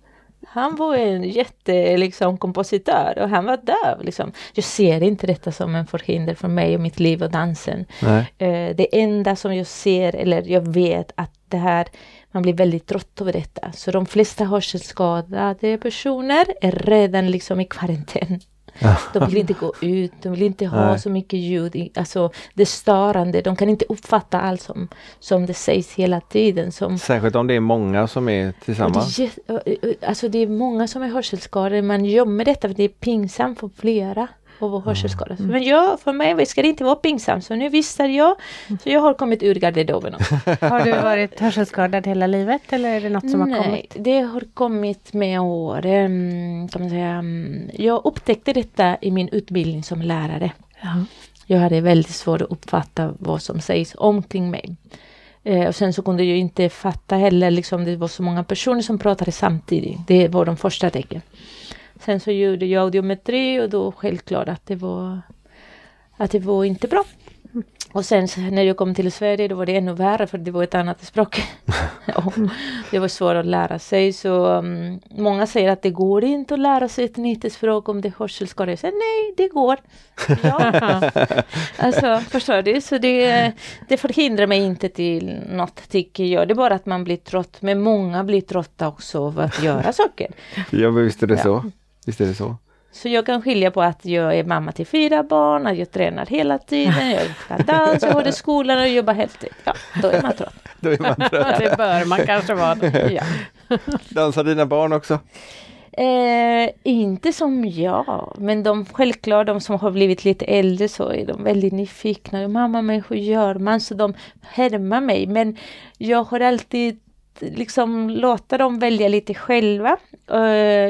Han var en jätte liksom, kompositör och han var döv. Liksom. Jag ser inte detta som en förhinder för mig och mitt liv och dansen. Nej. Eh, det enda som jag ser, eller jag vet att det här, man blir väldigt trött över detta. Så de flesta hörselskadade personer är redan liksom i karantän. De vill inte gå ut, de vill inte ha Nej. så mycket ljud, alltså det störande, de kan inte uppfatta allt som, som det sägs hela tiden. Som, Särskilt om det är många som är det, tillsammans. jä- alltså det är många som är hörselskadade, man gömmer detta för det är pinsamt för flera att vara hörselskadade. Men jag, för mig ska det inte vara pinsamt, så nu visste jag, så jag har kommit ur garderoben. Har du varit hörselskadad hela livet eller är det något som har Nej, kommit? det har kommit med åren, kan man säga. Mm, Jag upptäckte detta i min utbildning som lärare. Ja. Jag hade väldigt svårt att uppfatta vad som sägs omkring mig. Eh, och sen så kunde jag inte fatta heller, liksom, det var så många personer som pratade samtidigt. Det var de första tecken. Sen så gjorde jag audiometri och då självklart att det var, att det var inte bra. Och sen när jag kom till Sverige då var det ännu värre för det var ett annat språk. det var svårt att lära sig så um, många säger att det går inte att lära sig ett nytt språk om det är hörselskada. Jag säger nej, det går. Ja. alltså förstår du? Så det, det förhindrar mig inte till något tycker jag. Det är bara att man blir trött. Men många blir trötta också av att göra saker. Ja, men visst är det Ja. så. Visst är det så. Så jag kan skilja på att jag är mamma till fyra barn, att jag tränar hela tiden, jag ska dansa, jag går till skolan och jobbar heltid. Ja, då är man trött. Då är man trött. det bör man kanske vara. Ja. Dansar dina barn också? Eh, inte som jag, men de självklart de som har blivit lite äldre så är de väldigt nyfikna. Mamma, men hur gör man? Så de härmar mig. Men jag har alltid liksom låta dem välja lite själva. Eh,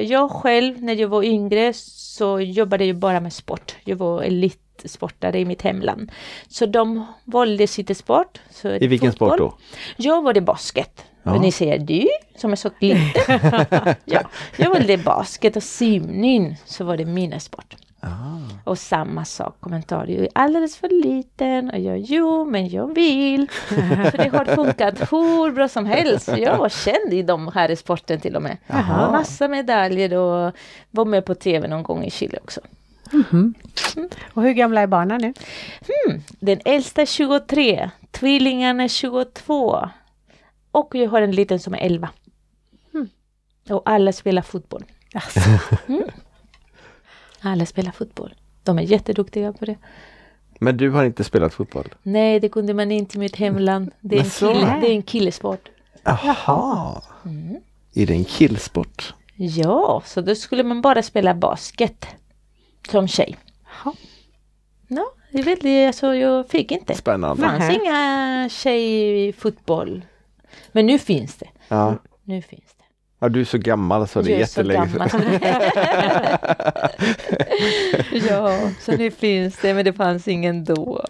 jag själv när jag var yngre så jobbade jag bara med sport. Jag var elitsportare i mitt hemland. Så de valde sitt sport. I vilken fotboll. sport då? Jag valde basket. Ja. Och ni säger du som är så liten. ja, jag valde basket och simning så var det mina sport. Ah. Och samma sak kommentar. Jag är alldeles för liten och jag jo men jag vill. så det har funkat hur bra som helst. Jag var känd i de här sporten till och med. Jaha. Massa medaljer och var med på tv någon gång i Chile också. Och hur gamla är barnen nu? Den äldsta är 23, tvillingarna är 22 och jag har en liten som är 11. Mm. Och alla spelar fotboll. Alltså. Alla spelar fotboll. De är jätteduktiga på det. Men du har inte spelat fotboll? Nej, det kunde man inte i mitt hemland. Det är en, kille, det är en killesport. Jaha. Mm. Är det en killsport? Ja, så då skulle man bara spela basket som tjej. Jaha. Ja, det är väldigt, alltså jag fick inte. Det Spännande. fanns Nähä. inga tjejfotboll. Men nu finns det. Ja. Nu finns det. Ja, du är så gammal så det är Jag är så jättelänge sedan. ja, så nu finns det men det fanns ingen då.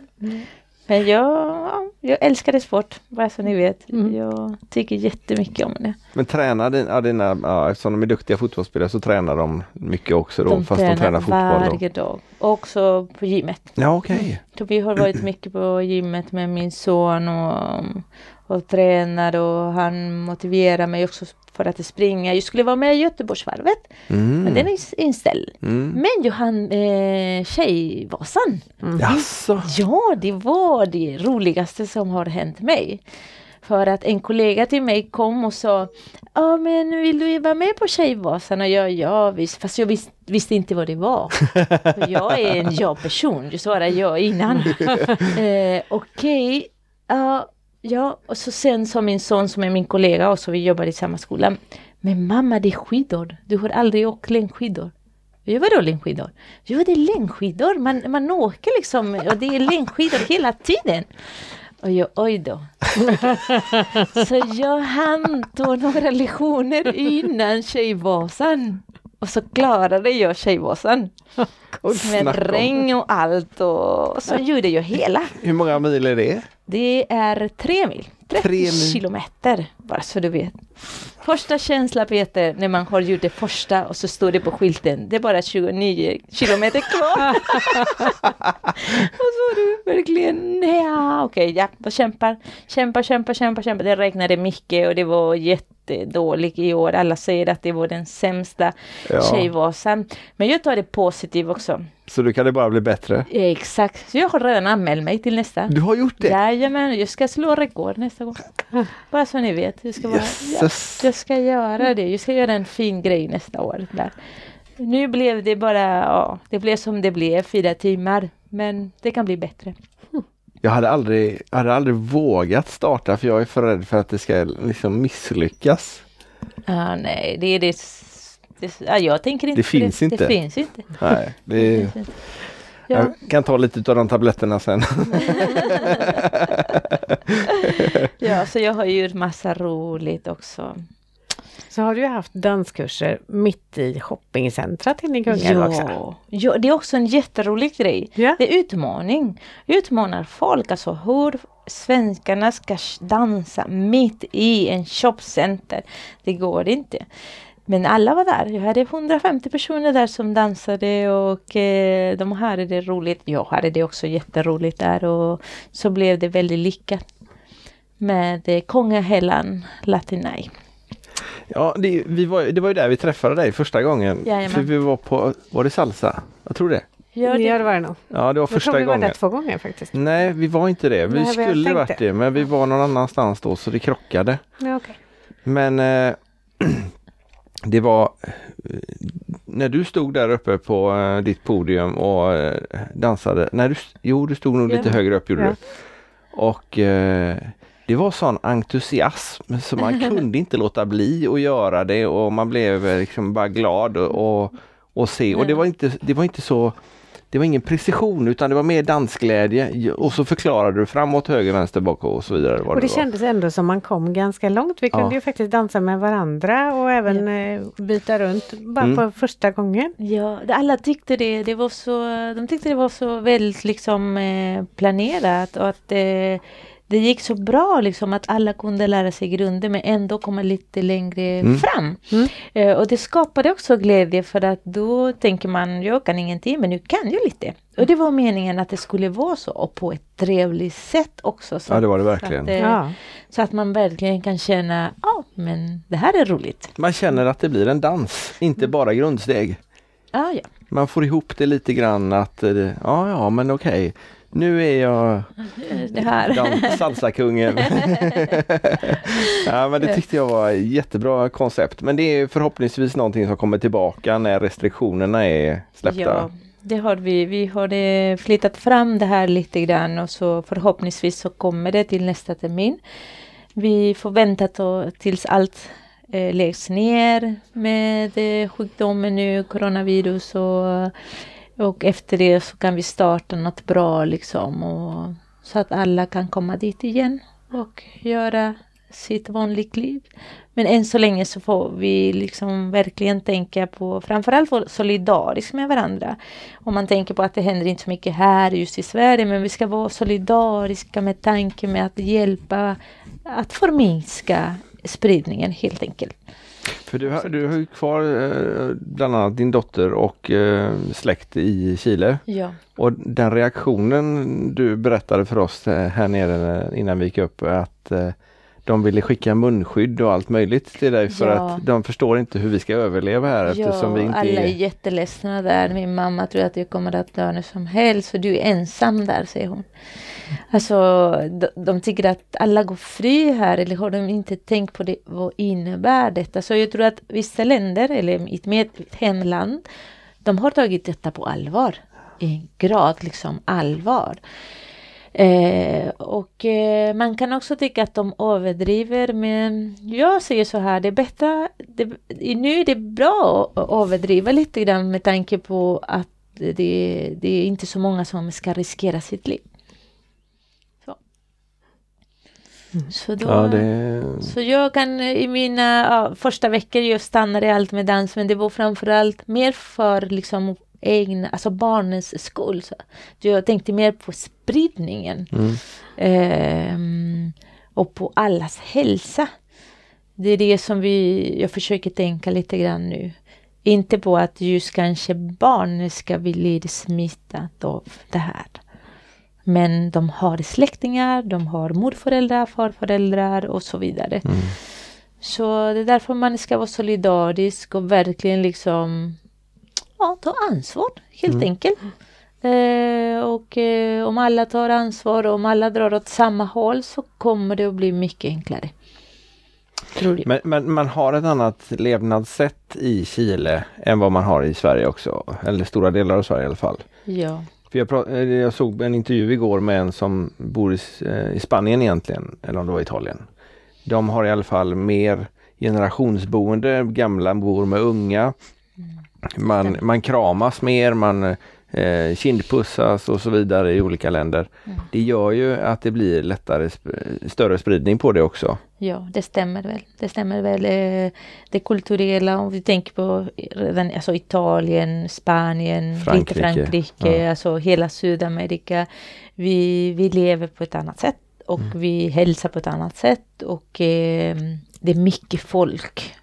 Men jag, jag älskade sport, bara så ni vet. Mm. Jag tycker jättemycket om det. Men tränar din, ja, dina, ja, eftersom de är duktiga fotbollsspelare så tränar de mycket också då fast de tränar fotboll? Då. varje dag. Också på gymmet. Ja okej. Så vi har varit mycket på gymmet med min son och, och tränar och han motiverar mig också för att springa. Jag skulle vara med i Göteborgsvarvet Mm. men den är ins- inställd. Mm. Men jag hann eh, Tjejvasan. Mm. Jaså? Ja, det var det roligaste som har hänt mig. För att en kollega till mig kom och sa Ja men vill du vara med på Tjejvasan? Och jag ja visst, fast jag visst, visste inte vad det var. Jag är en ja-person, jag svarade ja innan. eh, Okej, ja, ja, och så sen sa min son som är min kollega och så vi jobbar i samma skola. Men mamma det är skidor, du har aldrig åkt längdskidor. Jo, vadå längdskidor? Jo, det är längdskidor. Man, man åker liksom och det är längdskidor hela tiden. Och jag, oj då. Så jag hann ta några lektioner innan Tjejvasan. Och så klarade jag Tjejvasan. Med regn och allt och så gjorde jag hela. Hur många mil är det? Det är tre mil. 30 Tre mil. kilometer, bara så du vet. Första känsla Peter, när man har gjort det första och så står det på skylten, det är bara 29 kilometer kvar. och så är du verkligen, ja okej, ja, då kämpar, kämpar, kämpar, kämpar, kämpar. Det räknade mycket och det var jättedåligt i år. Alla säger att det var den sämsta Ja. Tjejvasan. Men jag tar det positivt också. Så då kan det bara bli bättre? Exakt, så jag har redan anmält mig till nästa. Du har gjort det? Jajamän, jag ska slå rekord nästa gång. Bara så ni vet. Jag ska, vara, ja, jag ska göra det. Jag ska göra en fin grej nästa år. Där. Nu blev det bara, ja, det blev som det blev, fyra timmar. Men det kan bli bättre. Jag hade aldrig, hade aldrig vågat starta för jag är för rädd för att det ska liksom misslyckas. Ah, nej, det är det. ja, jag tänker inte Det finns det. inte. Det finns inte. Nej, det Det finns. Ja. Jag kan ta lite av de tabletterna sen. ja, så jag har gjort massa roligt också. Så har du ju haft danskurser mitt i shoppingcentrat inne i Kungälv också. Ja, ja, det är också en jätterolig grej. Ja. Det är utmaning. Utmanar folk, alltså hur svenskarna ska dansa mitt i en shopcenter. Det går inte. Men alla var där. Jag hade 150 personer där som dansade och eh, de hade det roligt. Jag hade det också jätteroligt där och så blev det väldigt lyckat. Med eh, Kongahällan Latinaj. Ja, det, vi var, det var ju där vi träffade dig första gången. Jajamän. För vi var på, var det salsa? Jag tror det. Ja, Ja, det var det nog. Ja, det var Jag tror första vi var gången. där två gånger faktiskt. Nej, vi var inte det. Vi Nej, skulle varit det, men vi var någon annanstans då så det krockade. Ja, okej. Men eh, det var eh, när du stod där uppe på eh, ditt podium och eh, dansade. Nej, du, jo, du stod nog Ja. lite högre upp gjorde Ja. du. Och eh, det var sån entusiasm så man kunde inte låta bli att göra det och man blev eh, liksom bara glad och, och, och se. Och det Ja. var inte, det var inte så det var ingen precision utan det var mer dansglädje och så förklarade du framåt, höger, vänster, bak och så vidare. och det, det kändes ändå som man kom ganska långt. Vi kunde ja. ju faktiskt dansa med varandra och även ja. Eh, byta runt bara mm. på första gången. Ja, alla tyckte det. det var så, de tyckte det var så väldigt liksom eh, planerat och att eh, det gick så bra liksom att alla kunde lära sig grunder men ändå komma lite längre mm. fram. Mm. Uh, och det skapade också glädje för att då tänker man, jag kan ingenting men nu kan jag lite. Och det var meningen att det skulle vara så och på ett trevligt sätt också. Så ja det var det verkligen. Så att, ja. så att man verkligen kan känna, ja oh, men det här är roligt. Man känner att det blir en dans, inte bara grundsteg. Ah, ja. Man får ihop det lite grann att, eh, ja ja men okej, nu är jag det här. salsakungen. ja, men det tyckte jag var ett jättebra koncept. Men det är förhoppningsvis någonting som kommer tillbaka när restriktionerna är släppta. Ja, det har vi. Vi har flyttat fram det här lite grann och så förhoppningsvis så kommer det till nästa termin. Vi får vänta tills allt eh, läggs ner med eh, sjukdomen nu, coronavirus och och efter det så kan vi starta något bra liksom och, så att alla kan komma dit igen och göra sitt vanligt liv. Men än så länge så får vi liksom verkligen tänka på framförallt vara solidariska med varandra. Om man tänker på att det händer inte så mycket här just i Sverige men vi ska vara solidariska med tanke med att hjälpa att förminska spridningen helt enkelt. För du har, du har ju kvar eh, bland annat din dotter och eh, släkt i Chile. Ja. Och den reaktionen du berättade för oss eh, här nere innan vi gick upp att eh, de ville skicka munskydd och allt möjligt till dig för ja. att de förstår inte hur vi ska överleva här eftersom ja, vi inte alla är jätteledsna där. Min mamma tror att jag kommer att dö när som helst för du är ensam där, säger hon. Alltså, de, de tycker att alla går fri här eller har de inte tänkt på det, vad innebär detta? Så jag tror att vissa länder, eller mitt, mitt hemland, de har tagit detta på allvar. I en grad liksom allvar. Eh, och eh, man kan också tycka att de överdriver men jag säger så här, det är bättre, det, nu är det bra att överdriva lite grann med tanke på att det, det är inte så många som ska riskera sitt liv. Så, så, då, ja, det... så jag kan i mina ja, första veckor, jag stannade allt med dans men det var framförallt mer för liksom egna, alltså barnens skull. Så jag tänkte mer på spridningen. Mm. Eh, och på allas hälsa. Det är det som vi, jag försöker tänka lite grann nu. Inte på att just kanske barn ska bli smittat av det här. Men de har släktingar, de har morföräldrar, farföräldrar och så vidare. Mm. Så det är därför man ska vara solidarisk och verkligen liksom ja, ta ansvar helt mm. enkelt. Eh, och eh, om alla tar ansvar och om alla drar åt samma håll så kommer det att bli mycket enklare. Men, men, man har ett annat levnadssätt i Chile än vad man har i Sverige också, eller stora delar av Sverige i alla fall. Ja. För jag, eh, jag såg en intervju igår med en som bor i, eh, i Spanien egentligen, eller om det var Italien. De har i alla fall mer generationsboende, gamla bor med unga man, man kramas mer, man eh, kindpussas och så vidare i olika länder. Mm. Det gör ju att det blir lättare, större spridning på det också. Ja, det stämmer väl. Det stämmer väl. Eh, det kulturella, om vi tänker på redan, alltså Italien, Spanien, Frankrike, lite Frankrike, ja. alltså hela Sydamerika. Vi, vi lever på ett annat sätt och mm. vi hälsar på ett annat sätt och eh, det är mycket folk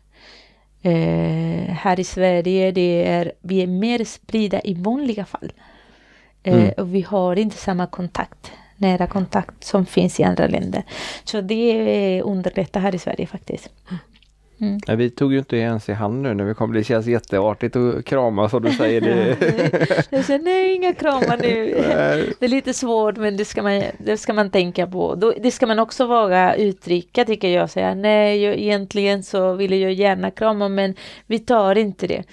Eh, här i Sverige det är vi är mer spridda i vanliga fall. Eh, mm. Och vi har inte samma kontakt, nära kontakt som finns i andra länder. Så det underlättar här i Sverige faktiskt. Mm. Nej, vi tog ju inte ens i hand nu när vi kom. Det känns jätteartigt att krama som du säger. Det. jag säger nej, inga kramar nu. det är lite svårt men det ska man, det ska man tänka på. Då, det ska man också våga uttrycka tycker jag. Säga nej, jag, egentligen så vill jag gärna krama men vi tar inte det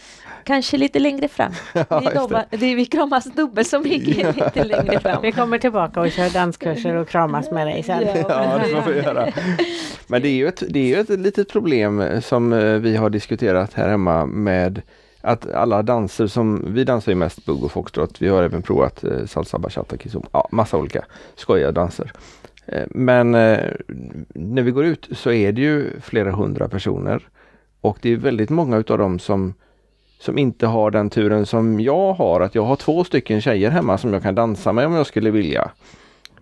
kanske lite längre fram. Ja, vi, jobbar, det. vi kramas dubbelt så mycket lite längre fram. Vi kommer tillbaka och kör danskurser och kramas med dig sen. Ja, det får vi göra. Men det är ju ett, det är ett litet problem som eh, vi har diskuterat här hemma med att alla danser som, vi dansar ju mest bugg och foxtrot. Vi har även provat eh, salsa, bachata, kizomba, ja massa olika skojiga danser. Eh, men eh, när vi går ut så är det ju flera hundra personer och det är väldigt många utav dem som som inte har den turen som jag har, att jag har två stycken tjejer hemma som jag kan dansa med om jag skulle vilja.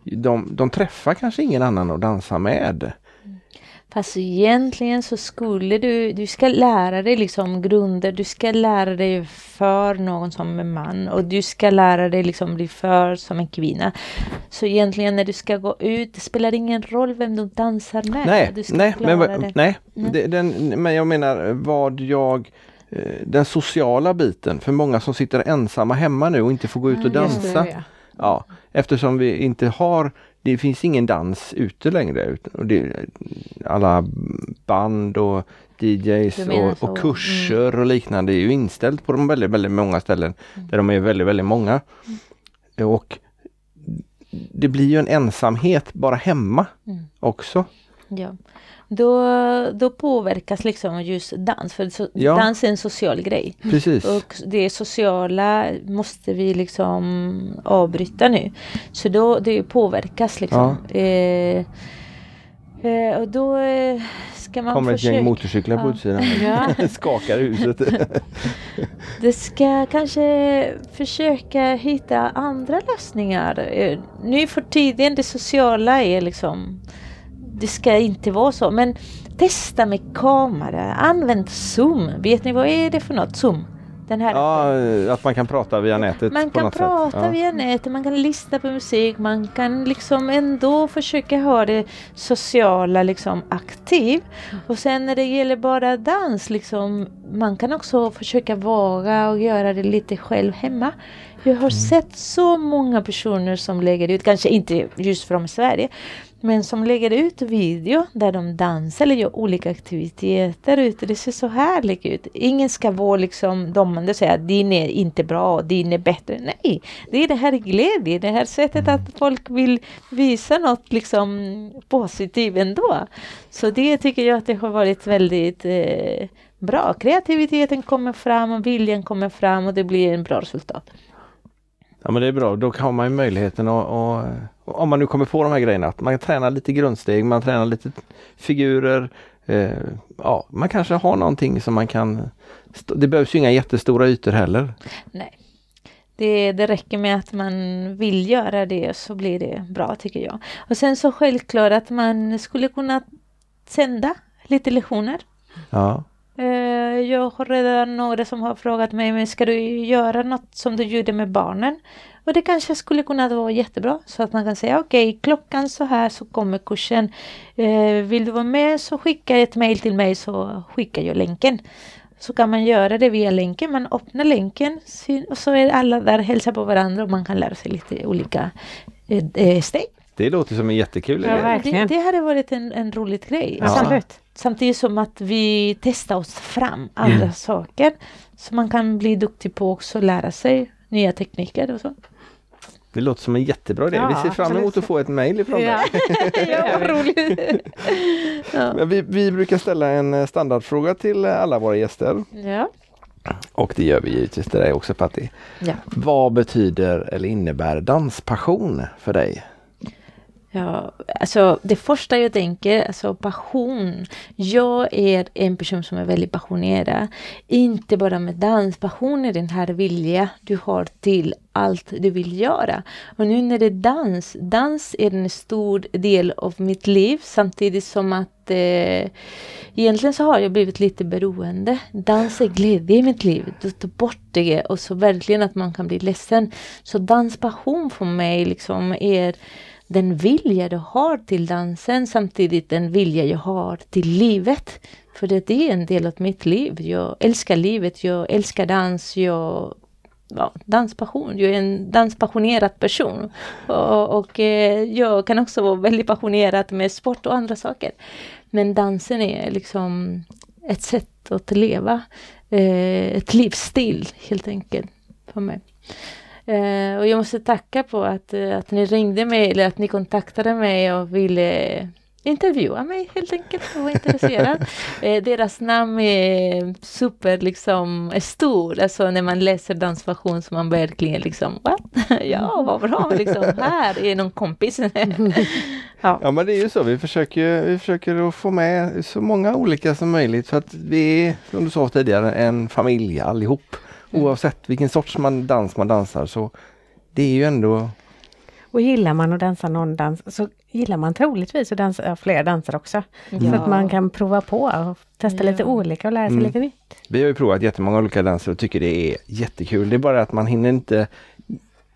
De, de träffar kanske ingen annan att dansa med. Fast egentligen så skulle du, du ska lära dig liksom grunder, du ska lära dig för någon som en man och du ska lära dig liksom bli för som en kvinna. Så egentligen när du ska gå ut, det spelar ingen roll vem du dansar med. Nej, du ska nej, men, det. nej. Mm. Det, den, men jag menar vad jag eh, den sociala biten för många som sitter ensamma hemma nu och inte får gå ut och det, dansa. ja. Ja, eftersom vi inte har, det finns ingen dans ute längre. Och det, alla band och DJs och, och kurser och liknande är ju inställt på de väldigt, väldigt många ställen där de är väldigt, väldigt många. Och det blir ju en ensamhet bara hemma Mm. också. Ja. Då, då påverkas liksom just dans, för så, Ja. dans är en social grej. Precis. Och det sociala måste vi liksom avbryta nu. Så då det påverkas liksom. Eh, eh, och då eh, ska man kommer ett gäng motorcyklar på Ja. utsidan. Ja. Skakar huset. Det ska kanske försöka hitta andra lösningar. Eh, Nu för tiden det sociala är liksom det ska inte vara så men testa med kamera, använd zoom. Vet ni vad är det för något? Zoom? Den här ja, att man kan prata via nätet man kan prata. Ja. via nätet, man kan lyssna på musik, man kan liksom ändå försöka ha det sociala liksom aktiv. Och sen när det gäller bara dans, liksom, man kan också försöka våga och göra det lite själv hemma. Jag har sett så många personer som lägger ut, kanske inte just från Sverige, men som lägger ut video där de dansar eller gör olika aktiviteter ute. Det ser så härligt ut. Ingen ska vara liksom dömande och säga att din är inte bra och din är bättre. Nej, det är det här glädje, det här sättet att folk vill visa något liksom positivt ändå. Så det tycker jag att det har varit väldigt eh, bra. Kreativiteten kommer fram och viljan kommer fram och det blir en bra resultat. Ja men det är bra, då har man ju möjligheten att, att om man nu kommer på de här grejerna, att man tränar lite grundsteg, man tränar lite figurer. Eh, ja, man kanske har någonting som man kan... Det behövs ju inga jättestora ytor heller. Nej. Det, det räcker med att man vill göra det så blir det bra tycker jag. Och sen så självklart att man skulle kunna sända lite lektioner. Ja, Eh, Jag har redan några som har frågat mig, men ska du göra något som du gjorde med barnen? Och det kanske skulle kunna vara jättebra så att man kan säga okej, klockan så här så kommer kursen. Eh, Vill du vara med så skicka ett mail till mig så skickar jag länken. Så kan man göra det via länken, man öppnar länken och så är alla där hälsar på varandra och man kan lära sig lite olika eh, eh, steg. det låter som en jättekul Ja, idé. verkligen. Det, det hade varit en, en rolig grej. Ja. Absolut. Samtidigt som att vi testar oss fram andra Mm. saker. Så man kan bli duktig på också lära sig nya tekniker och så. Det låter som en jättebra idé. Ja, Vi ser fram emot att få ett mejl ifrån Ja. dig. ja, vad roligt! ja. Vi, vi brukar ställa en eh, standardfråga till eh, alla våra gäster. ja. Och det gör vi givetvis till dig också Patti. Ja. Vad betyder eller innebär danspassion för dig? Ja, alltså det första jag tänker, alltså passion. Jag är en person som är väldigt passionerad. Inte bara med dans, passion är den här vilja du har till allt du vill göra. Och nu när det är dans, dans är en stor del av mitt liv samtidigt som att eh, egentligen så har jag blivit lite beroende. Dans är glädje i mitt liv. Du tar bort det och så verkligen att man kan bli ledsen. Så danspassion för mig liksom är den vilja du har till dansen samtidigt den vilja jag har till livet. För det är en del av mitt liv. Jag älskar livet, jag älskar dans, jag ja, danspassion. Jag är en danspassionerad person. Och, och eh, jag kan också vara väldigt passionerad med sport och andra saker. Men dansen är liksom ett sätt att leva. Eh, ett livsstil helt enkelt för mig. Eh, och jag måste tacka på att, eh, att ni ringde mig eller att ni kontaktade mig och ville intervjua mig helt enkelt och var intresserad. eh, deras namn är super liksom är stor, alltså när man läser dansversion så man verkligen liksom What? ja vad bra, liksom, här är någon kompis. ja. ja men det är ju så, vi försöker, vi försöker att få med så många olika som möjligt för att vi är, som du sa tidigare, en familj allihop. Mm. Oavsett vilken sorts man dans man dansar så det är ju ändå och gillar man att dansa någon dans så gillar man troligtvis att dansa fler danser också. Ja. Så att man kan prova på och testa ja. lite olika och lära sig mm. lite nytt. Vi har ju provat jättemånga olika danser och tycker det är jättekul. Det är bara att man hinner inte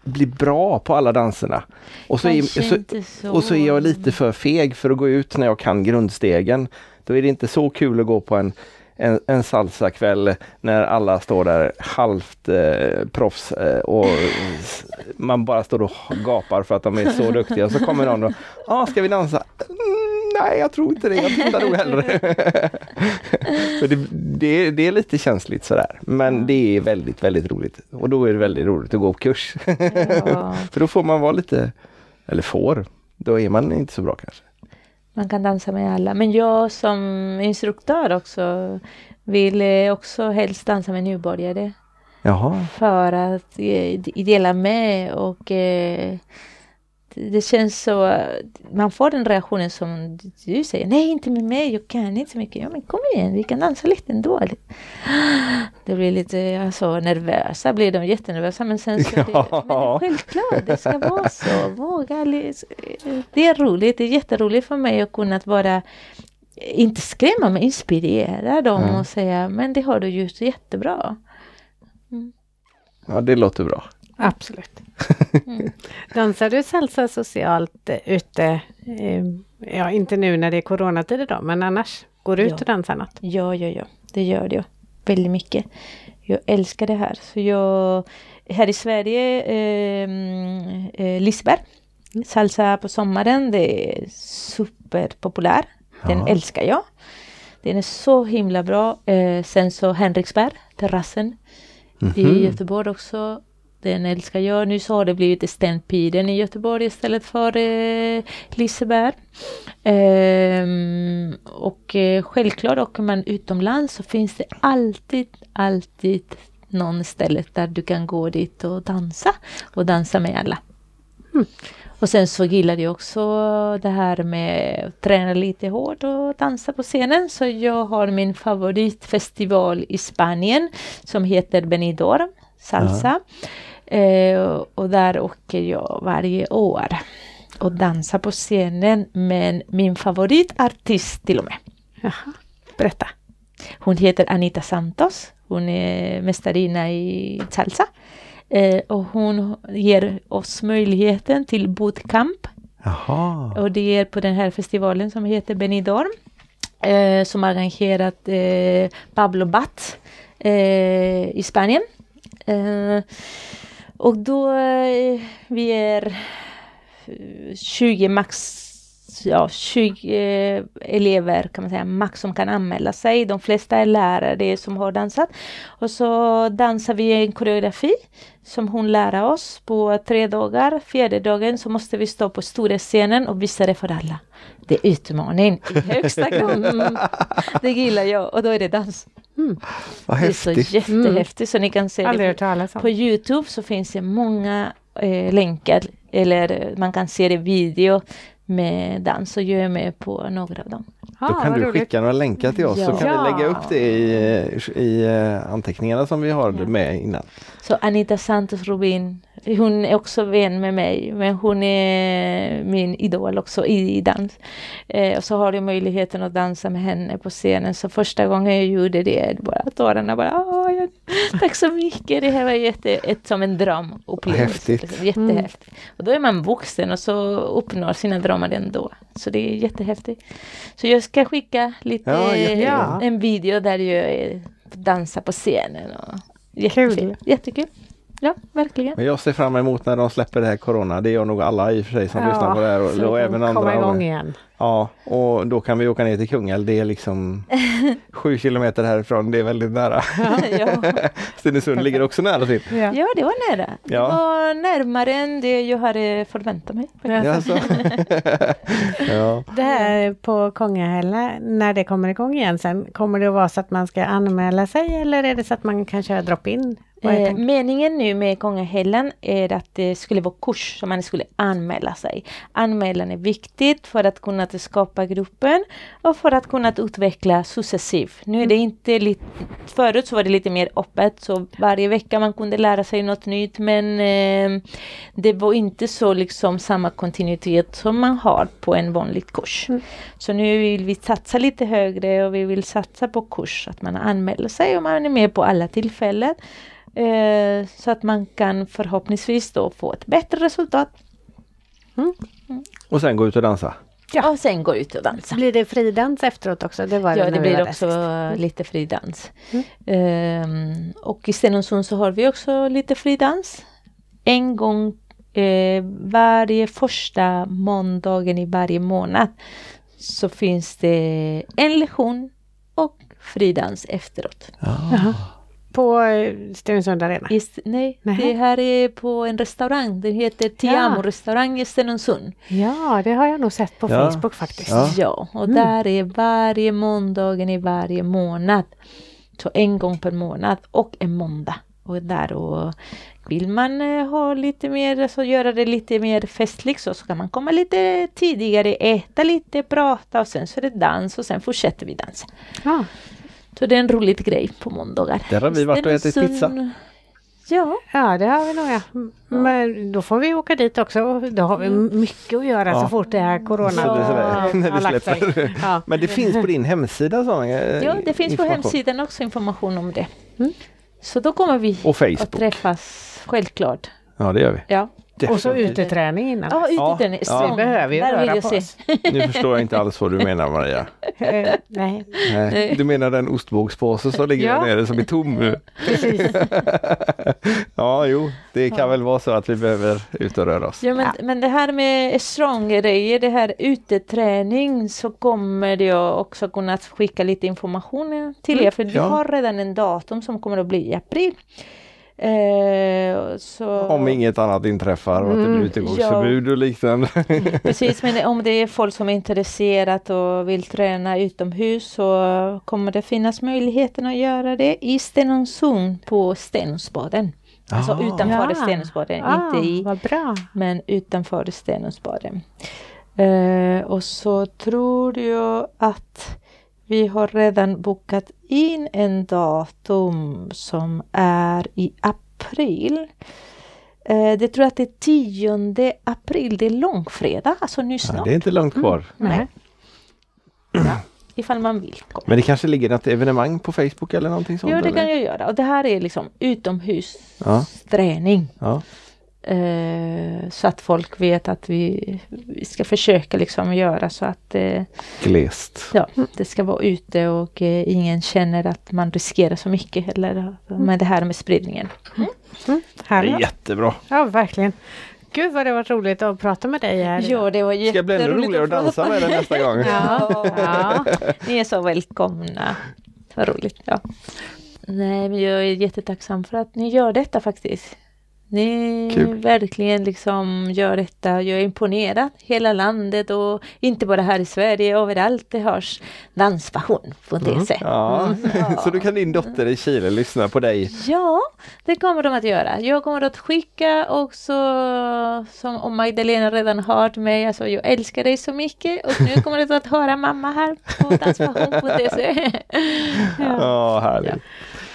bli bra på alla danserna. Och så, är, så, så. och så är jag lite för feg för att gå ut när jag kan grundstegen. Då är det inte så kul att gå på en en, en salsakväll när alla står där halvt eh, proffs eh, och man bara står och gapar för att de är så duktiga. Och så kommer någon och, ah, ska vi dansa? Mm, nej, jag tror inte det. Jag tittar nog hellre. så det, det, det, är lite känsligt sådär. Men det är väldigt, väldigt roligt. Och då är det väldigt roligt att gå på kurs. Ja. för då får man vara lite, eller får, då är man inte så bra kanske. Man kan dansa med alla. Men jag som instruktör också vill också helst dansa med nybörjare. Jaha. För att eh, dela med och eh, det känns så, man får den reaktionen som du säger, nej inte med mig, jag kan inte så mycket. Ja men kom igen, vi kan dansa lite ändå. Det blir lite alltså, nervösa, blir de jättenervösa men sen så ja. det, men självklart, det ska vara så. Våga, det är roligt, det är jätteroligt för mig att kunna vara inte skrämma men inspirera dem mm. och säga, men det har du gjort jättebra. Mm. Ja, det låter bra. Absolut. Mm. Dansar du salsa socialt eh, ute? Eh, ja, inte nu när det är coronatider då, men annars? Går du ja. ut och dansar något? Ja, ja, ja. Det gör jag. Väldigt mycket. Jag älskar det här. Så jag, här i Sverige, ehm, eh, Liseberg. Mm. Salsa på sommaren, det är superpopulär. Den ja. älskar jag. Den är så himla bra. Eh, sen så Henriksberg, terrassen. Mm -hmm. I mhm. Göteborg också. Den älskar jag. Nu så har det blivit Stampeden i Göteborg istället för eh, Liseberg. Ehm, och eh, självklart åker man utomlands så finns det alltid, alltid någon ställe där du kan gå dit och dansa och dansa med alla. Mm. Och sen så gillar jag också det här med att träna lite hårt och dansa på scenen. Så jag har min favoritfestival i Spanien som heter Benidorm Salsa. Ja. Eh, och där åker jag varje år och dansar på scenen med min favoritartist till och med. Jaha, berätta. Hon heter Anita Santos. Hon är mästarinna i salsa. Eh, och hon ger oss möjligheten till bootcamp. Jaha. Och det är på den här festivalen som heter Benidorm. Eh, som arrangerat eh, Pablo Bat eh, i Spanien. Eh, och då, eh, vi är 20 max, ja 20 eh, elever kan man säga, max som kan anmäla sig. De flesta är lärare som har dansat. Och så dansar vi en koreografi som hon lär oss på tre dagar. Fjärde dagen så måste vi stå på stora scenen och visa det för alla. Det är utmaning i högsta grad. Mm. Det gillar jag och då är det dans. Mm. Vad häftigt. Det är så jättehäftigt så ni kan se Aldrig det. På, på Youtube så finns det många eh, länkar eller man kan se det video med dans och jag är med på några av dem. Då kan du roligt. skicka några länkar till oss ja. så kan vi lägga upp det i, i eh, anteckningarna som vi har ja. med innan. Så Anita Santos Rubin hon är också vän med mig, men hon är min idol också i dans. Eh, och så har jag möjligheten att dansa med henne på scenen. Så första gången jag gjorde det, bara tårarna bara, ja, tack så mycket. Det här var jätte, ett, som en drömupplevelse. Häftigt. Liksom, jättehäftigt. Mm. Och då är man vuxen och så uppnår sina drömmar ändå. Så det är jättehäftigt. Så jag ska skicka lite, ja, en video där jag dansar på scenen. Och jättekul. Jättekul. Ja, verkligen. Men jag ser fram emot när de släpper det här Corona. Det gör nog alla i och för sig som Ja, lyssnar på det här och, Så och även andra. komma igång igen. Ja, och då kan vi åka ner till Kungälv. Det är liksom sju kilometer härifrån. Det är väldigt nära. ja. Stenungsund ligger också nära till. Ja. ja, det var nära. Det Ja. var närmare än det jag hade förväntat mig. Ja. Ja, så. ja. Det här på Kongahälla, när det kommer igång igen sen, kommer det att vara så att man ska anmäla sig eller är det så att man kan köra drop-in? Eh, meningen nu med Kongahällen är att det skulle vara kurs som man skulle anmäla sig. Anmälan är viktigt för att kunna skapa gruppen och för att kunna utveckla successivt. Nu är det inte lite, förut så var det lite mer öppet så varje vecka man kunde lära sig något nytt men eh, det var inte så liksom samma kontinuitet som man har på en vanlig kurs. Mm. Så nu vill vi satsa lite högre och vi vill satsa på kurs, att man anmäler sig och man är med på alla tillfällen. Eh, så att man kan förhoppningsvis då få ett bättre resultat Och sen gå ut och dansa. Ja. och sen gå ut och dansa. Blir det fridans efteråt också? Det var Ja, det blir också sist. lite fridans. Mm. Ehm, och i Stenungsund så har vi också lite fridans. En gång eh, varje första måndagen i varje månad så finns det en lektion och fridans efteråt. Jaha. På eh, Stenungsund Arena? Ist, nej, Nähä. det här är på en restaurang. Den heter Tiamo restaurang i Stenungsund. Ja, det har jag nog sett på Ja. Facebook faktiskt. Ja. Ja, och Mm. där är varje måndagen i varje månad. Så en gång per månad och en måndag. Och där och vill man eh, ha lite mer, alltså göra det lite mer festligt så, så kan man komma lite tidigare, äta lite, prata och sen så är det dans och sen fortsätter vi dansa. Ja. Så det är en rolig grej på måndagar. Där har vi varit och ätit pizza. Ja, ja, det har vi nog ja. Men då får vi åka dit också. Då har vi mycket att göra Ja. så fort det här corona Så det är när har vi lagt sig. släpper. Ja. Men det finns på din hemsida sån eh, ja det finns på hemsidan också information om det. Mm. Så då kommer vi Och att träffas, självklart. Ja det gör vi. Ja. Och så uteträning innan. Ja, Ja, uteträning. ja. Vi behöver ju röra på oss. Nu förstår jag inte alls vad du menar Maria. Eh, Nej, Nej, du menar den ostbågspåse som ligger Ja. där nere som är tom nu? precis. ja, jo, det kan väl vara så att vi behöver ut och röra oss. Ja, men, Ja. men det här med strong-grejer, det här uteträning så kommer jag också kunna skicka lite information till er för vi ja. har redan en datum som kommer att bli i april. Eh, så, Om inget annat inträffar och att det blir Mm, utegångsförbud och liknande. Precis, men om det är folk som är intresserat och vill träna utomhus så kommer det finnas möjligheten att göra det i Stenungsund på Stenungsbaden. Alltså Ah. utanför Ja. Stenungsbaden, Ah, inte i Vad bra. men utanför Stenungsbaden. Eh, och så tror jag att vi har redan bokat in en datum som är i april. Eh, det tror jag att det är 10 april, det är långfredag, alltså nu Ja, snart. det är inte långt kvar. Nej. Ifall man vill komma. Men det kanske ligger något evenemang på Facebook eller någonting sånt? Jo, det eller? kan jag göra. Och det här är liksom Ja. utomhusträning. Ja. Eh, så att folk vet att vi, vi ska försöka liksom göra så att eh, Glest. Ja, det ska vara ute och eh, ingen känner att man riskerar så mycket heller med det här med spridningen. Mm, Det härligt. är jättebra. Ja, verkligen. Gud vad det var roligt att prata med dig här. Ja, det var Ska det bli ännu jätteroligt roligare att dansa med dig nästa gång? Ja, Ja. ni är så välkomna. Vad roligt. Ja. Nej, men jag är jättetacksam för att ni gör detta faktiskt. Ni Kul. verkligen liksom gör detta. Jag är imponerad. Hela landet och inte bara här i Sverige, överallt det hörs danspassion på det Mm. sättet. Ja. Så då kan din dotter i Chile lyssna på dig. Ja, det kommer de att göra. Jag kommer att skicka också, som om Magdalena redan hört mig, alltså jag älskar dig så mycket och nu kommer du att höra mamma här på danspassion.se. ja. Ja, härligt.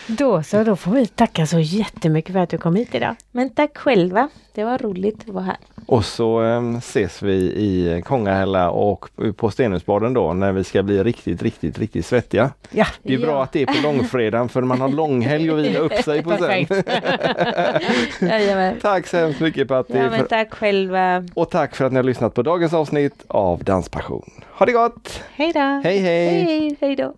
Då så, då får vi tacka så jättemycket för att du kom hit idag. Men tack själva, det var roligt att vara här. Och så em, ses vi i Kongahälla och på Stenhusbaden då när vi ska bli riktigt, riktigt, riktigt svettiga. Ja, Det är bra Ja. att det är på långfredagen för man har långhelg att vila upp sig på sen. Tack så hemskt mycket Patti. Ja, men tack själva. Och tack för att ni har lyssnat på dagens avsnitt av Danspassion. Ha det gott! Hej då! Hej hej! Hej, hej då.